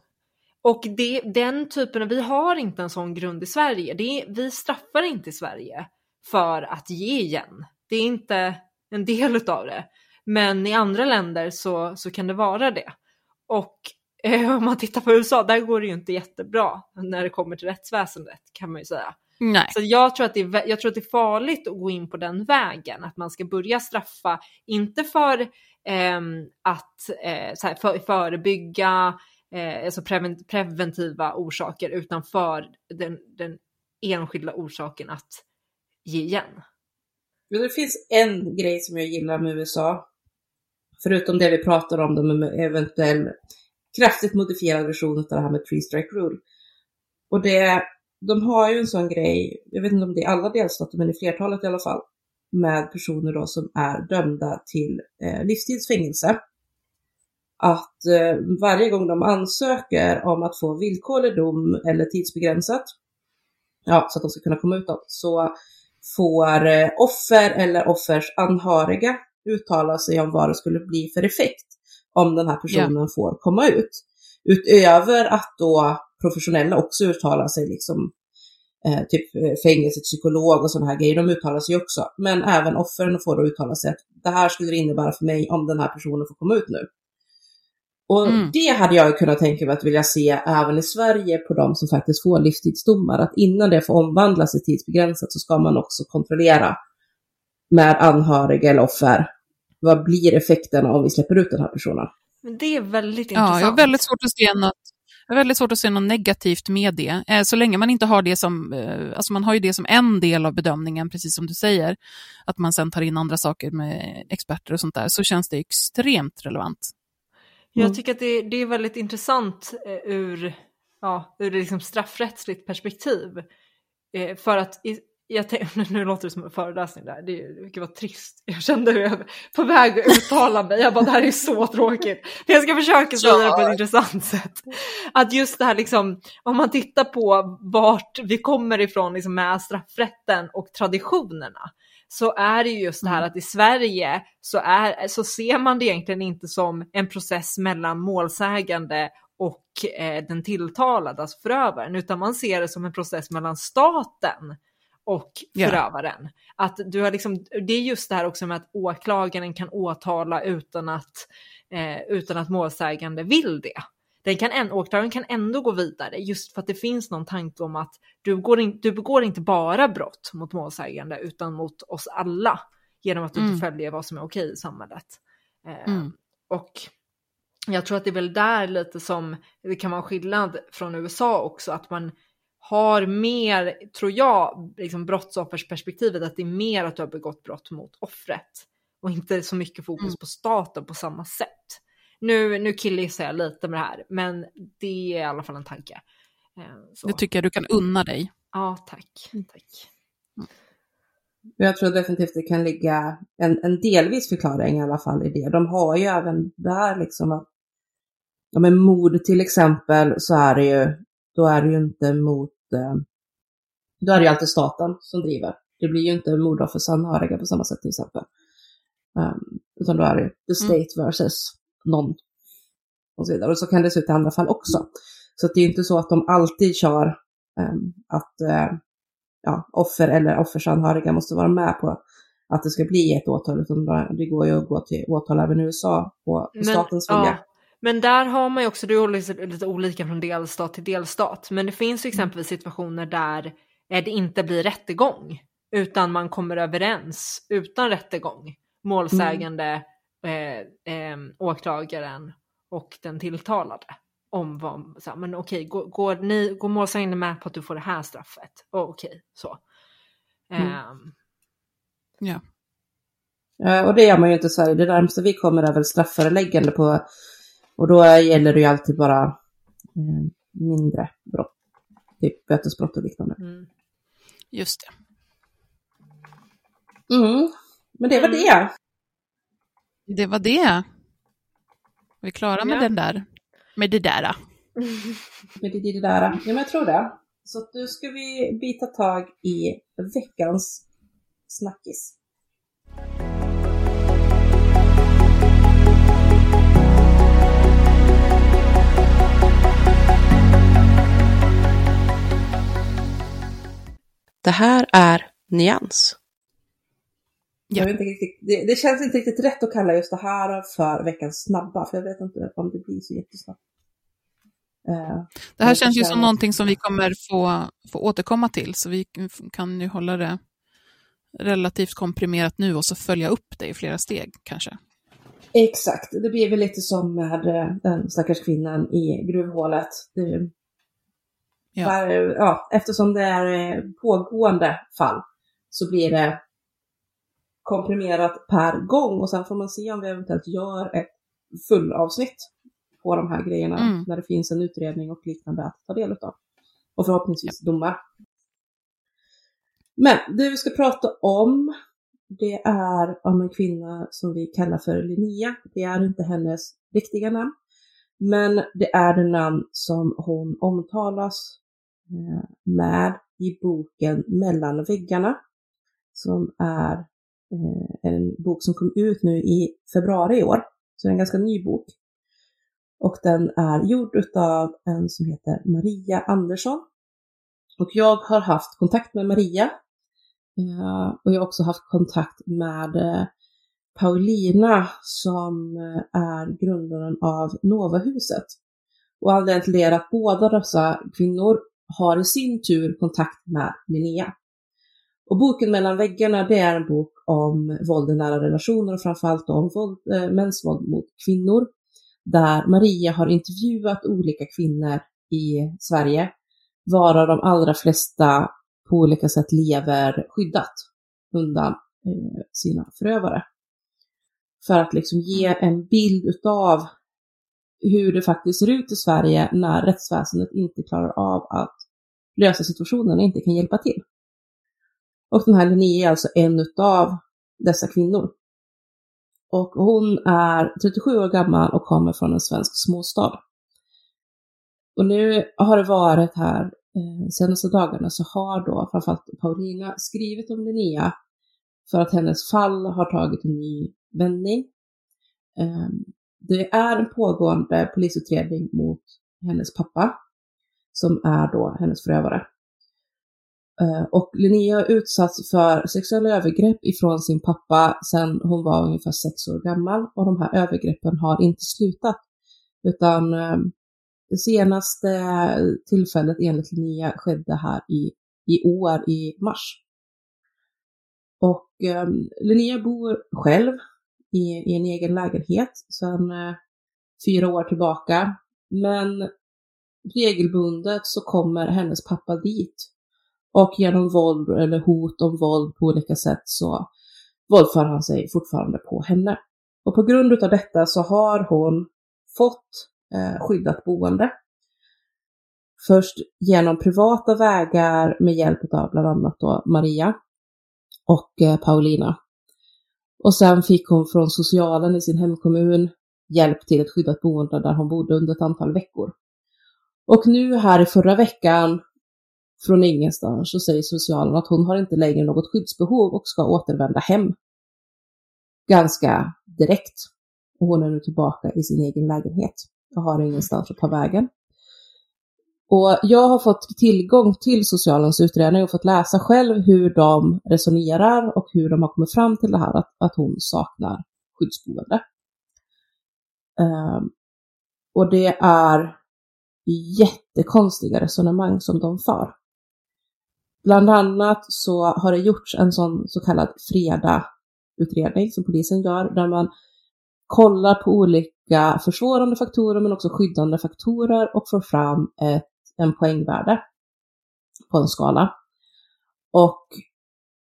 Och det, den typen av, vi har inte en sån grund i Sverige. Det vi straffar inte i Sverige för att ge igen. Det är inte en del utav det. Men i andra länder så, så kan det vara det. Och eh, om man tittar på USA, där går det ju inte jättebra när det kommer till rättsväsendet kan man ju säga. Nej. Så jag tror, att det är, jag tror att det är farligt att gå in på den vägen, att man ska börja straffa, inte för ehm, att eh, så här, för, förebygga eh, alltså preven, preventiva orsaker, utan för den, den enskilda orsaken att ge igen. Men det finns en grej som jag gillar med USA. Förutom det vi pratar om, då med eventuell kraftigt modifierad version av det här med Three Strike Rule. Och det, de har ju en sån grej, jag vet inte om det är alla delstater, men i flertalet i alla fall, med personer då som är dömda till eh, livstidsfängelse. Att eh, varje gång de ansöker om att få villkorlig dom eller tidsbegränsat, ja, så att de ska kunna komma ut då, så får eh, offer eller offers anhöriga uttala sig om vad det skulle bli för effekt om den här personen får komma ut. Utöver att då professionella också uttalar sig, liksom eh, typ eh, fängelsepsykolog och sådana här grejer, de uttalar sig också. Men även offren får då uttala sig att det här skulle det innebära för mig om den här personen får komma ut nu. Och Mm. det hade jag kunnat tänka mig att vilja se även i Sverige på de som faktiskt får livstidsdomar. Att innan det får omvandlas till tidsbegränsat så ska man också kontrollera med anhöriga eller offer. Vad blir effekten om vi släpper ut den här personen? Men det är väldigt Ja, intressant. jag har väldigt svårt att se något, jag har väldigt svårt att se något negativt med det. Eh, Så länge man inte har det som, eh, alltså man har ju det som en del av bedömningen, precis som du säger, att man sen tar in andra saker med experter och sånt där, så känns det extremt relevant. Mm. Jag tycker att det, det är väldigt intressant eh, ur, ja, ur liksom straffrättsligt perspektiv. Eh, för att i, jag tänk, nu låter det som en föreläsning där, det, det var trist. Jag kände hur jag var på väg att uttala mig, jag bara det här är så tråkigt. Men jag ska försöka säga det på ett intressant sätt. Att just det här liksom, om man tittar på vart vi kommer ifrån liksom med straffrätten och traditionerna så är det ju just det här att i Sverige så, är, så ser man det egentligen inte som en process mellan målsägande och eh, den tilltalade, alltså förövaren, utan man ser det som en process mellan staten och förövaren. Att du har liksom, det är just det här också med att åklagaren kan åtala utan att, eh, utan att målsägande vill det. Den kan en, åklagaren kan ändå gå vidare just för att det finns någon tanke om att du, går in, du begår inte bara brott mot målsägande utan mot oss alla genom att du Mm. inte följer vad som är okej i samhället. Eh, Mm. Och jag tror att det är väl där lite som det kan vara skillnad från USA också, att man har mer, tror jag, liksom brottsoffersperspektivet, att det är mer att du har begått brott mot offret och inte så mycket fokus Mm. på staten på samma sätt. Nu, nu killgissar jag lite med det här, men det är i alla fall en tanke. Eh, Så. Det tycker jag du kan unna dig. Ja, tack. tack. Jag tror definitivt det kan ligga en, en delvis förklaring i alla fall i det. De har ju även där liksom att, ja men mord till exempel så är det ju, då är det ju inte mot, eh, då är det ju alltid staten som driver. Det blir ju inte mordoffers anhöriga på samma sätt till exempel. Um, utan då är det ju the state versus någon. Och så vidare. Och så kan det se ut i andra fall också. Så det är inte så att de alltid kör ehm, att eh, ja, offer eller offers anhöriga måste vara med på att det ska bli ett åtal, utan det går ju att gå till åtal även i USA på statens vilja. ja, men där har man ju också, det är lite, olika från delstat till delstat, men det finns ju exempelvis situationer där eh, det inte blir rättegång, utan man kommer överens utan rättegång. Målsägande, eh, eh, åklagaren och den tilltalade. Om vad, så här, men okej, går, går, ni, går målsägande med på att du får det här straffet? Oh, okej, så. Mm. Ehm, Ja. Eh, Och det gör man ju inte i Sverige. Det närmaste vi kommer är väl strafföreläggande på, och då gäller det ju alltid bara eh, mindre brott. Typ bötesbrott och liknande. Mm. Just det. Mm. Men det var Mm. det. Det var det. Är vi klara med Ja. den där? Med det där? Med det, där. Ja, men jag tror det. Så nu ska vi bita tag i veckans snackis. Det här är Nyans. Ja. Jag vet inte riktigt, det, det känns inte riktigt rätt att kalla just det här för veckans snabba, för jag vet inte om det blir så jättesnabbt. Eh, Det här känns ju som någonting som vi kommer få, få återkomma till, så vi kan ju hålla det relativt komprimerat nu och så följa upp det i flera steg kanske. Exakt, det blir väl lite som med eh, den stackars kvinnan i gruvhålet. Det, Ja. Där, ja, eftersom det är eh, pågående fall så blir det komprimerat per gång och sen får man se om vi eventuellt gör ett fullavsnitt på de här grejerna Mm. när det finns en utredning och liknande att ta del av. Och förhoppningsvis domar. Men det vi ska prata om det är om en kvinna som vi kallar för Linnea. Det är inte hennes riktiga namn. Men det är det namn som hon omtalas eh, med i boken Mellan väggarna. Som är Eh, en bok som kom ut nu i februari i år. Så det är en ganska ny bok. Och den är gjord utav en som heter Maria Andersson. Och jag har haft kontakt med Maria. Eh, och jag har också haft kontakt med eh, Paulina som är grundaren av Novahuset. Och anledningen till det är att båda dessa kvinnor har i sin tur kontakt med Linnea. Och boken Mellan väggarna det är en bok om våld i nära relationer och framförallt om våld, eh, mäns våld mot kvinnor. Där Maria har intervjuat olika kvinnor i Sverige, varav de allra flesta på olika sätt lever skyddat undan eh, sina förövare. För att liksom ge en bild utav hur det faktiskt ser ut i Sverige när rättsväsendet inte klarar av att lösa situationen och inte kan hjälpa till. Och den här Linnea är alltså en utav dessa kvinnor. Och hon är 37 år gammal och kommer från en svensk småstad. Och nu har det varit här eh, senaste dagarna så har då framförallt Paulina skrivit om Linnea för att hennes fall har tagit en ny vändning. Eh, det är en pågående polisutredning mot hennes pappa som är då hennes förövare. Eh, och Linnea har utsatts för sexuella övergrepp ifrån sin pappa sedan hon var ungefär sex år gammal och de här övergreppen har inte slutat. Utan eh, det senaste tillfället enligt Linnea skedde här i, i år, i mars. Och eh, Linnea bor själv i, i en egen lägenhet sedan fyra år tillbaka. Men regelbundet så kommer hennes pappa dit. Och genom våld eller hot om våld på olika sätt så våldför han sig fortfarande på henne. Och på grund av detta så har hon fått eh, skyddat boende. Först genom privata vägar med hjälp av bland annat då Maria och eh, Paulina. Och sen fick hon från socialen i sin hemkommun hjälp till ett skyddat boende där hon bodde under ett antal veckor. Och nu här i förra veckan från ingenstans så säger socialen att hon har inte längre något skyddsbehov och ska återvända hem. Ganska direkt. Och hon är nu tillbaka i sin egen lägenhet och har ingenstans att ta vägen. Och jag har fått tillgång till socialens utredning och fått läsa själv hur de resonerar och hur de har kommit fram till det här att, att hon saknar skyddsboende. Um, och det är jättekonstiga resonemang som de för. Bland annat så har det gjorts en sån så kallad fredag-utredning som polisen gör, där man kollar på olika försvårande faktorer men också skyddande faktorer och får fram ett, en poängvärde på en skala. Och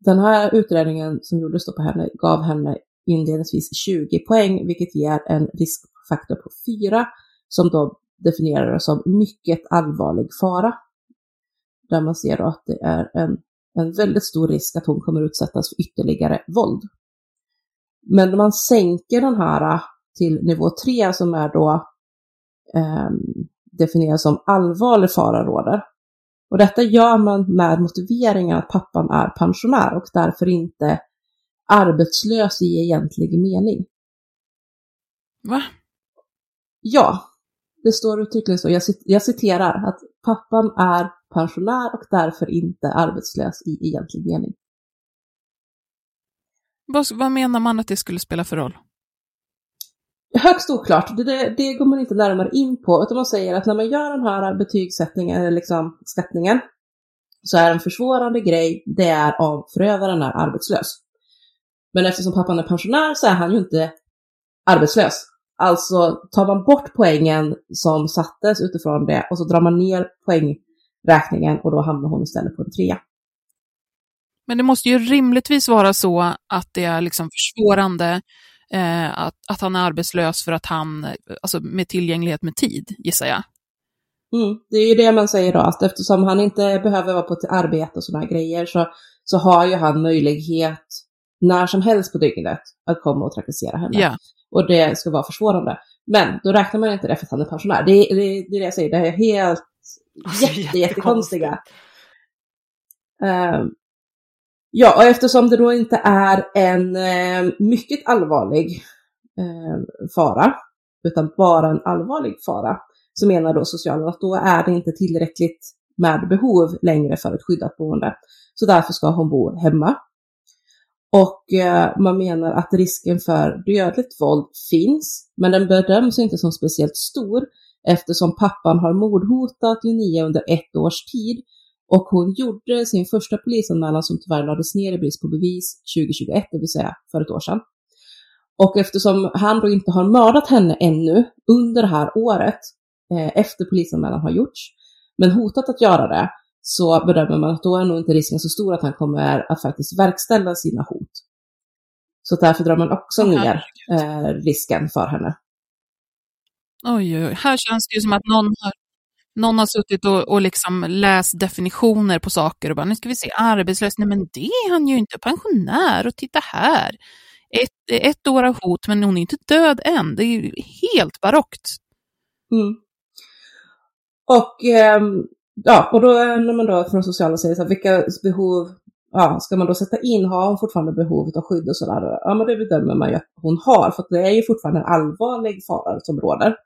den här utredningen som gjordes då på henne gav henne inledningsvis 20 poäng, vilket ger en riskfaktor på 4 som då definierar det som mycket allvarlig fara. Där man ser då att det är en, en väldigt stor risk att hon kommer utsättas för ytterligare våld. Men när man sänker den här till nivå 3 som är då eh, definieras som allvarlig fara råder. Och detta gör man med motiveringen att pappan är pensionär och därför inte arbetslös i egentlig mening. Va? Ja, det står uttryckligen så. Jag citerar att pappan är pensionär och därför inte arbetslös i egentlig mening. Vad, vad menar man att det skulle spela för roll? Högst oklart, det, det, det, går man inte närmare in på, utan man säger att när man gör den här betygssättningen, eller liksom skattningen, så är en försvårande grej, det är av förövaren är arbetslös. Men eftersom pappan är pensionär så är han ju inte arbetslös. Alltså tar man bort poängen som sattes utifrån det och så drar man ner poängräkningen och då hamnar hon istället på en trea. Men det måste ju rimligtvis vara så att det är liksom försvårande eh, att, att han är arbetslös för att han, alltså med tillgänglighet med tid, gissar jag. Mm, det är ju det man säger då, att eftersom han inte behöver vara på ett arbete och sådana grejer så, så har ju han möjlighet när som helst på dygnet att komma och trakassera henne. Ja. Och det ska vara försvårande. Men då räknar man inte det för att han är pensionär. Det, det, det är det jag säger, det är helt Alltså, jätte, jättekonstiga. Uh, ja, och eftersom det då inte är en uh, mycket allvarlig uh, fara, utan bara en allvarlig fara, så menar då socialen att då är det inte tillräckligt med behov längre för ett skyddat boende. Så därför ska hon bo hemma och eh, man menar att risken för dödligt våld finns, men den bedöms inte som speciellt stor eftersom pappan har mordhotat Linnea under ett års tid och hon gjorde sin första polisanmälan som tyvärr lades ner i brist på bevis 2021, det vill säga för ett år sedan. Och eftersom han då inte har mördat henne ännu under det här året, eh, efter polisanmälan har gjorts, men hotat att göra det, så bedömer man att då är nog inte risken så stor att han kommer att faktiskt verkställa sina hot. Så därför drar man också ner eh, risken för henne. Oj, oj, oj, här känns det ju som att någon har, någon har suttit och, och liksom läst definitioner på saker och bara, nu ska vi se, arbetslös, nej men det är han ju inte, pensionär och titta här. Ett, ett år av hot, men hon är inte död än. Det är ju helt barockt. Mm. Och eh, ja, och då när man då från socialen säger så här, vilka behov ja, ska man då sätta in? Har hon fortfarande behovet av skydd och sådär? Ja, men det bedömer man ju att hon har, för det är ju fortfarande en allvarlig fara som råder.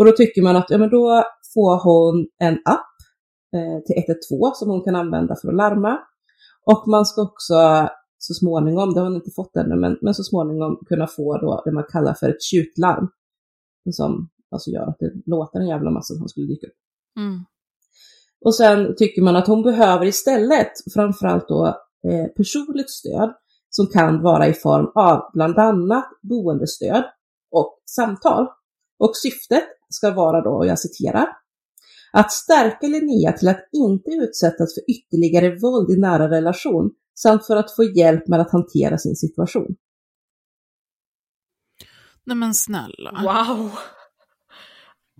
Och då tycker man att ja, men då får hon en app eh, till 112 som hon kan använda för att larma. Och man ska också så småningom, det har hon inte fått ännu, men, men så småningom kunna få då det man kallar för ett tjutlarm. Som alltså gör att det låter en jävla massa som skulle dyka upp. Mm. Och sen tycker man att hon behöver istället framförallt då eh, personligt stöd som kan vara i form av bland annat boendestöd och samtal. Och syftet ska vara då, och jag citerar, att stärka Linnea till att inte utsättas för ytterligare våld i nära relation samt för att få hjälp med att hantera sin situation. Nej men snälla. Wow!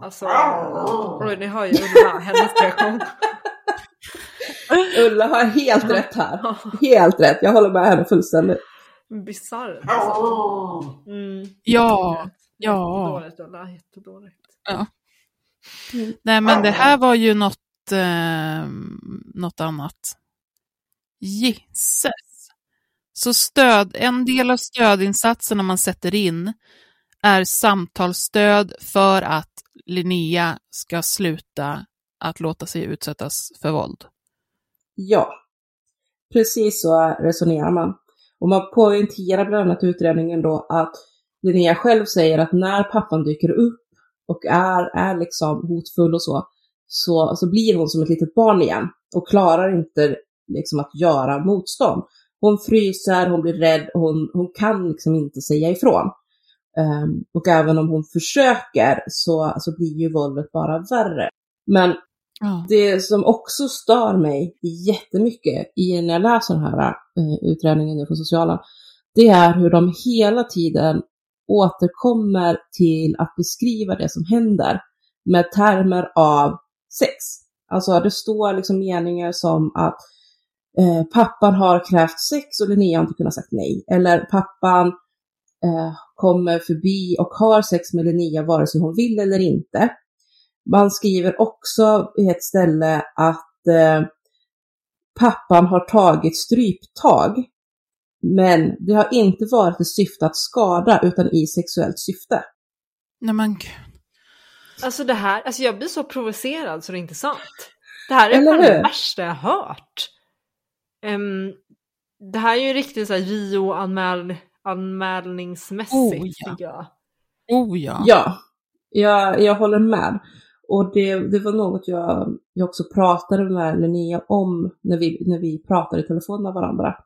Alltså, oj, ni hör ju Ulla, hennes reaktion. Ulla har helt rätt här. Helt rätt. Jag håller med henne fullständigt. Bisarrt. Alltså. Mm. Ja, ja. Jättedåligt Ulla, jättedåligt. Ja. Nej men det här var ju något, eh, något annat. Gisses. Så stöd, en del av stödinsatserna man sätter in är samtalsstöd för att Linnea ska sluta att låta sig utsättas för våld. Ja, precis så resonerar man. Och man poängterar bland annat utredningen då att Linnea själv säger att när pappan dyker upp och är, är liksom hotfull och så, så, så blir hon som ett litet barn igen och klarar inte liksom att göra motstånd. Hon fryser, hon blir rädd, hon, hon kan liksom inte säga ifrån. Um, och även om hon försöker så, så blir ju våldet bara värre. Men ja. det som också stör mig jättemycket i när jag läser den här uh, utredningen från socialen, det är hur de hela tiden återkommer till att beskriva det som händer med termer av sex. Alltså det står liksom meningar som att eh, pappan har krävt sex och Linnea har inte kunnat sagt nej. Eller pappan eh, kommer förbi och har sex med Linnea vare sig hon vill eller inte. Man skriver också i ett ställe att eh, pappan har tagit stryptag. Men det har inte varit i syfte att skada utan i sexuellt syfte. Nej men gud. Alltså det här, alltså jag blir så provocerad så det är inte sant. Det här är Eller fan det värsta jag hört. Ehm, det här är ju riktigt så här JO-anmäl anmälningsmässigt Oh, ja. tycker jag. Oh ja. Ja, jag, jag håller med. Och det, det var något jag, jag också pratade med Linnea om när vi, när vi pratade i telefon med varandra.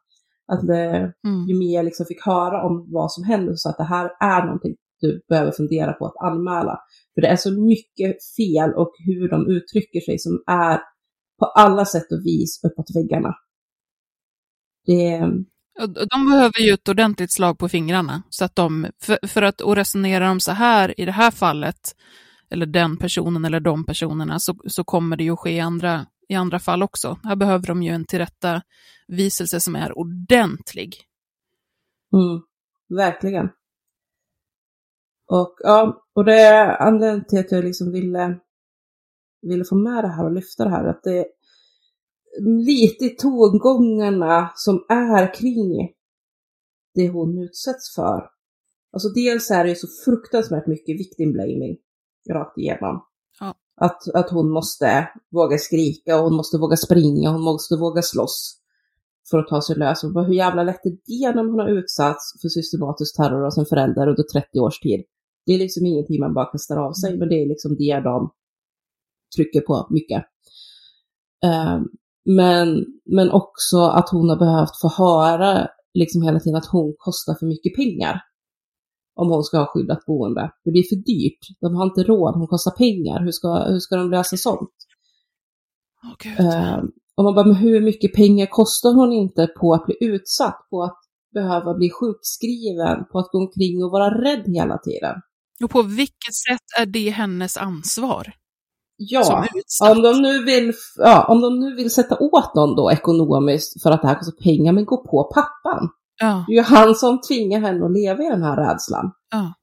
Att det, Mm. ju mer jag liksom fick höra om vad som händer så att det här är någonting du behöver fundera på att anmäla. För det är så mycket fel och hur de uttrycker sig som är på alla sätt och vis uppåt väggarna. Det, De behöver ju ett ordentligt slag på fingrarna. Så att de, för, för att och resonera om så här i det här fallet, eller den personen eller de personerna, så, så kommer det ju att ske andra, i andra fall också. Här behöver de ju en tillrättaviselse som är ordentlig. Mm, verkligen. Och ja, och det är anledningen till att jag liksom ville, ville få med det här och lyfta det här. Att det är lite i tongångarna som är kring det hon utsätts för. Alltså dels är det ju så fruktansvärt mycket victim blaming rakt igenom. Att, att hon måste våga skrika och hon måste våga springa och hon måste våga slåss för att ta sig lös. Och bara, hur jävla lätt är det när man har utsatts för systematisk terror av sin förälder under 30 års tid? Det är liksom ingenting man bara kastar av sig, men det är liksom det de trycker på mycket. Eh, men, men också att hon har behövt få höra liksom hela tiden att hon kostar för mycket pengar. Om hon ska ha skyddat boende. Det blir för dyrt. De har inte råd, hon kostar pengar. Hur ska, hur ska de lösa sånt? Gud. Eh, och man bara, men hur mycket pengar kostar hon inte på att bli utsatt, på att behöva bli sjukskriven, på att gå omkring och vara rädd hela tiden? Och på vilket sätt är det hennes ansvar? Ja, om de, nu vill, ja, om de nu vill sätta åt någon då ekonomiskt för att det här kostar pengar, men gå på pappan. Ja, Det är ju han som tvingar henne att leva i den här rädslan. ja.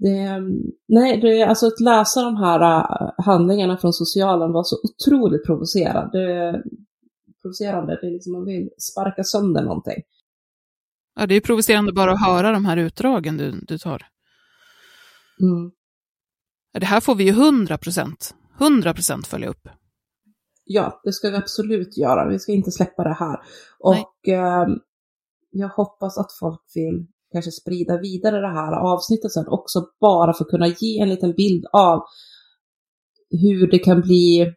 Det, nej, det, alltså att läsa de här äh, handlingarna från socialen var så otroligt provocerande. Det, provocerande. Det är liksom man vill sparka sönder någonting. ja det är provocerande bara att höra de här utdragen du, du tar. Mm. Det här får vi ju 100 procent, 100 procent följa upp. Ja, det ska vi absolut göra. Vi ska inte släppa det här. Och eh, jag hoppas att folk vill kanske sprida vidare det här avsnittet sen också bara för att kunna ge en liten bild av hur det kan bli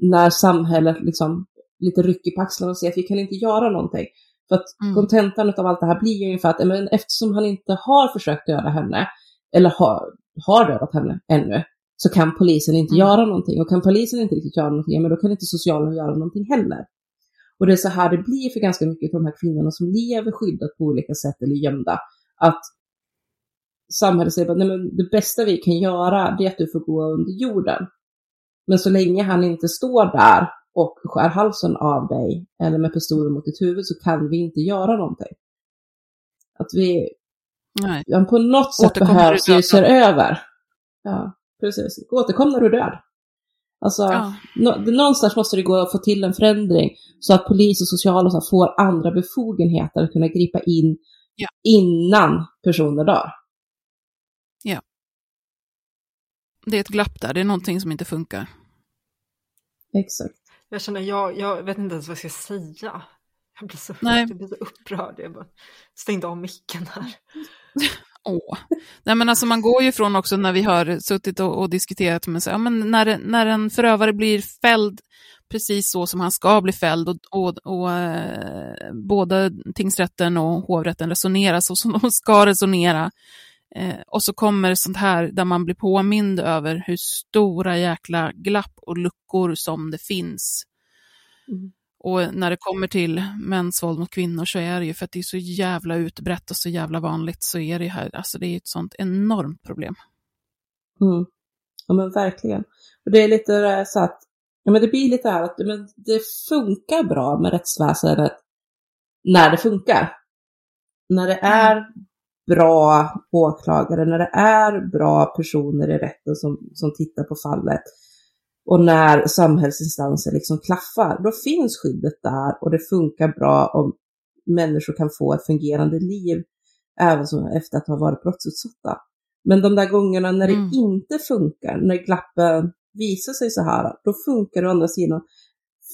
när samhället liksom lite rycker på axlarna och säger att vi kan inte göra någonting. För att Mm. kontentan av allt det här blir ju ungefär att men eftersom han inte har försökt döda henne, eller har, har dödat henne ännu, så kan polisen inte Mm. göra någonting. Och kan polisen inte riktigt göra någonting, men då kan inte socialen göra någonting heller. Och det är så här det blir för ganska mycket av de här kvinnorna som lever skyddat på olika sätt eller gömda. Att samhället säger att det bästa vi kan göra det är att du får gå under jorden. Men så länge han inte står där och skär halsen av dig eller med pistolen mot ditt huvud så kan vi inte göra någonting. Att vi Nej. på något sätt Återkom behövs ju död. se över. Ja, precis. Återkom när du är död. Alltså, Ja. nå- någonstans måste det gå att få till en förändring så att polis och social och så här får andra befogenheter att kunna gripa in Ja. innan personer dör. Det är ett glapp där, det är någonting som inte funkar. Exakt. Jag känner, jag, jag vet inte ens vad jag ska säga. Jag blir så, Nej. jag blir så upprörd. Jag bara stängde av micken här. Åh. Nej men alltså man går ju från också när vi har suttit och, och diskuterat, men så, ja, men när, när en förövare blir fälld precis så som han ska bli fälld och, och, och eh, både tingsrätten och hovrätten resonerar så som de ska resonera. Eh, och så kommer sånt här där man blir påmind över hur stora jäkla glapp och luckor som det finns. Mm. Och när det kommer till mäns våld mot kvinnor så är det ju för att det är så jävla utbrett och så jävla vanligt så är det här, alltså det är ett sånt enormt problem. Mm. Ja men verkligen. Och det är lite så att, ja men det blir lite här att men det funkar bra med rättsväsendet när det funkar. När det är bra åklagare, när det är bra personer i rätten som, som tittar på fallet och när samhällsinstanser liksom klaffar, då finns skyddet där och det funkar bra om människor kan få ett fungerande liv även efter att ha varit brottsutsatta. Men de där gångerna när mm. det inte funkar, när glappen visar sig så här, då funkar det å andra sidan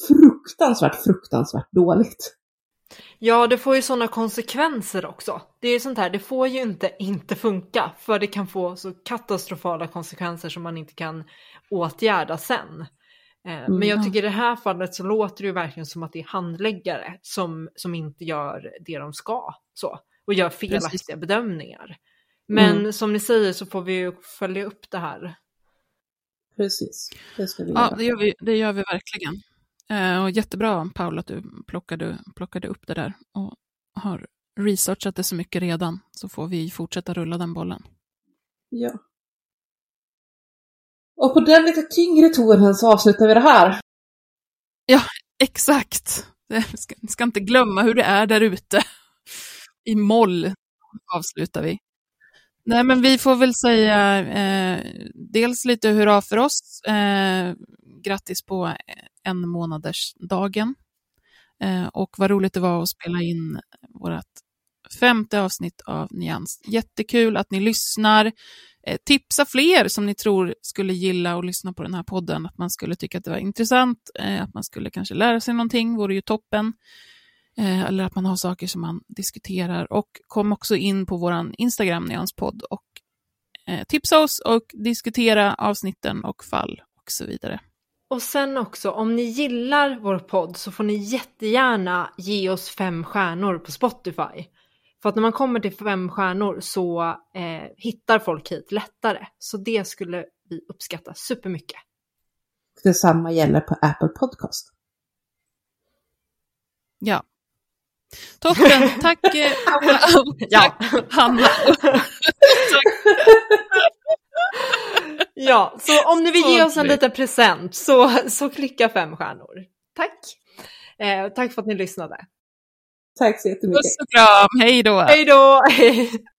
fruktansvärt, fruktansvärt dåligt. Ja, det får ju sådana konsekvenser också. Det är ju sånt här, det får ju inte inte funka, för det kan få så katastrofala konsekvenser som man inte kan åtgärda sen. Eh, men jag mm. tycker i det här fallet så låter det ju verkligen som att det är handläggare som, som inte gör det de ska så, och gör felaktiga Precis. bedömningar. Men mm. som ni säger så får vi ju följa upp det här. Precis, det ska vi ja, göra. Det gör vi, det gör vi verkligen. Eh, och jättebra Paul att du plockade, plockade upp det där och har researchat det så mycket redan, så får vi fortsätta rulla den bollen. Ja. Och på den lite tyngre tonen så avslutar vi det här. Ja, exakt. Vi ska, ska inte glömma hur det är där ute. I moll avslutar vi. Nej, men vi får väl säga eh, dels lite hurra för oss. Eh, grattis på en månaders dagen. Eh, och vad roligt det var att spela in vårt femte avsnitt av Nyans. Jättekul att ni lyssnar. Eh, tipsa fler som ni tror skulle gilla att lyssna på den här podden, att man skulle tycka att det var intressant, eh, att man skulle kanske lära sig någonting, vore ju toppen. Eh, eller att man har saker som man diskuterar. Och kom också in på vår Instagram, Nyanspodd, och eh, tipsa oss och diskutera avsnitten och fall och så vidare. Och sen också, om ni gillar vår podd så får ni jättegärna ge oss fem stjärnor på Spotify. För att när man kommer till fem stjärnor så eh, hittar folk hit lättare. Så det skulle vi uppskatta supermycket. Detsamma gäller på Apple Podcast. Ja. Toppen, tack, eh, tack Hanna. Ja, så om ni vill ge oss en liten present så, så klicka fem stjärnor. Tack! Eh, tack för att ni lyssnade. Tack så jättemycket. Puss och kram, hej då! Hej då!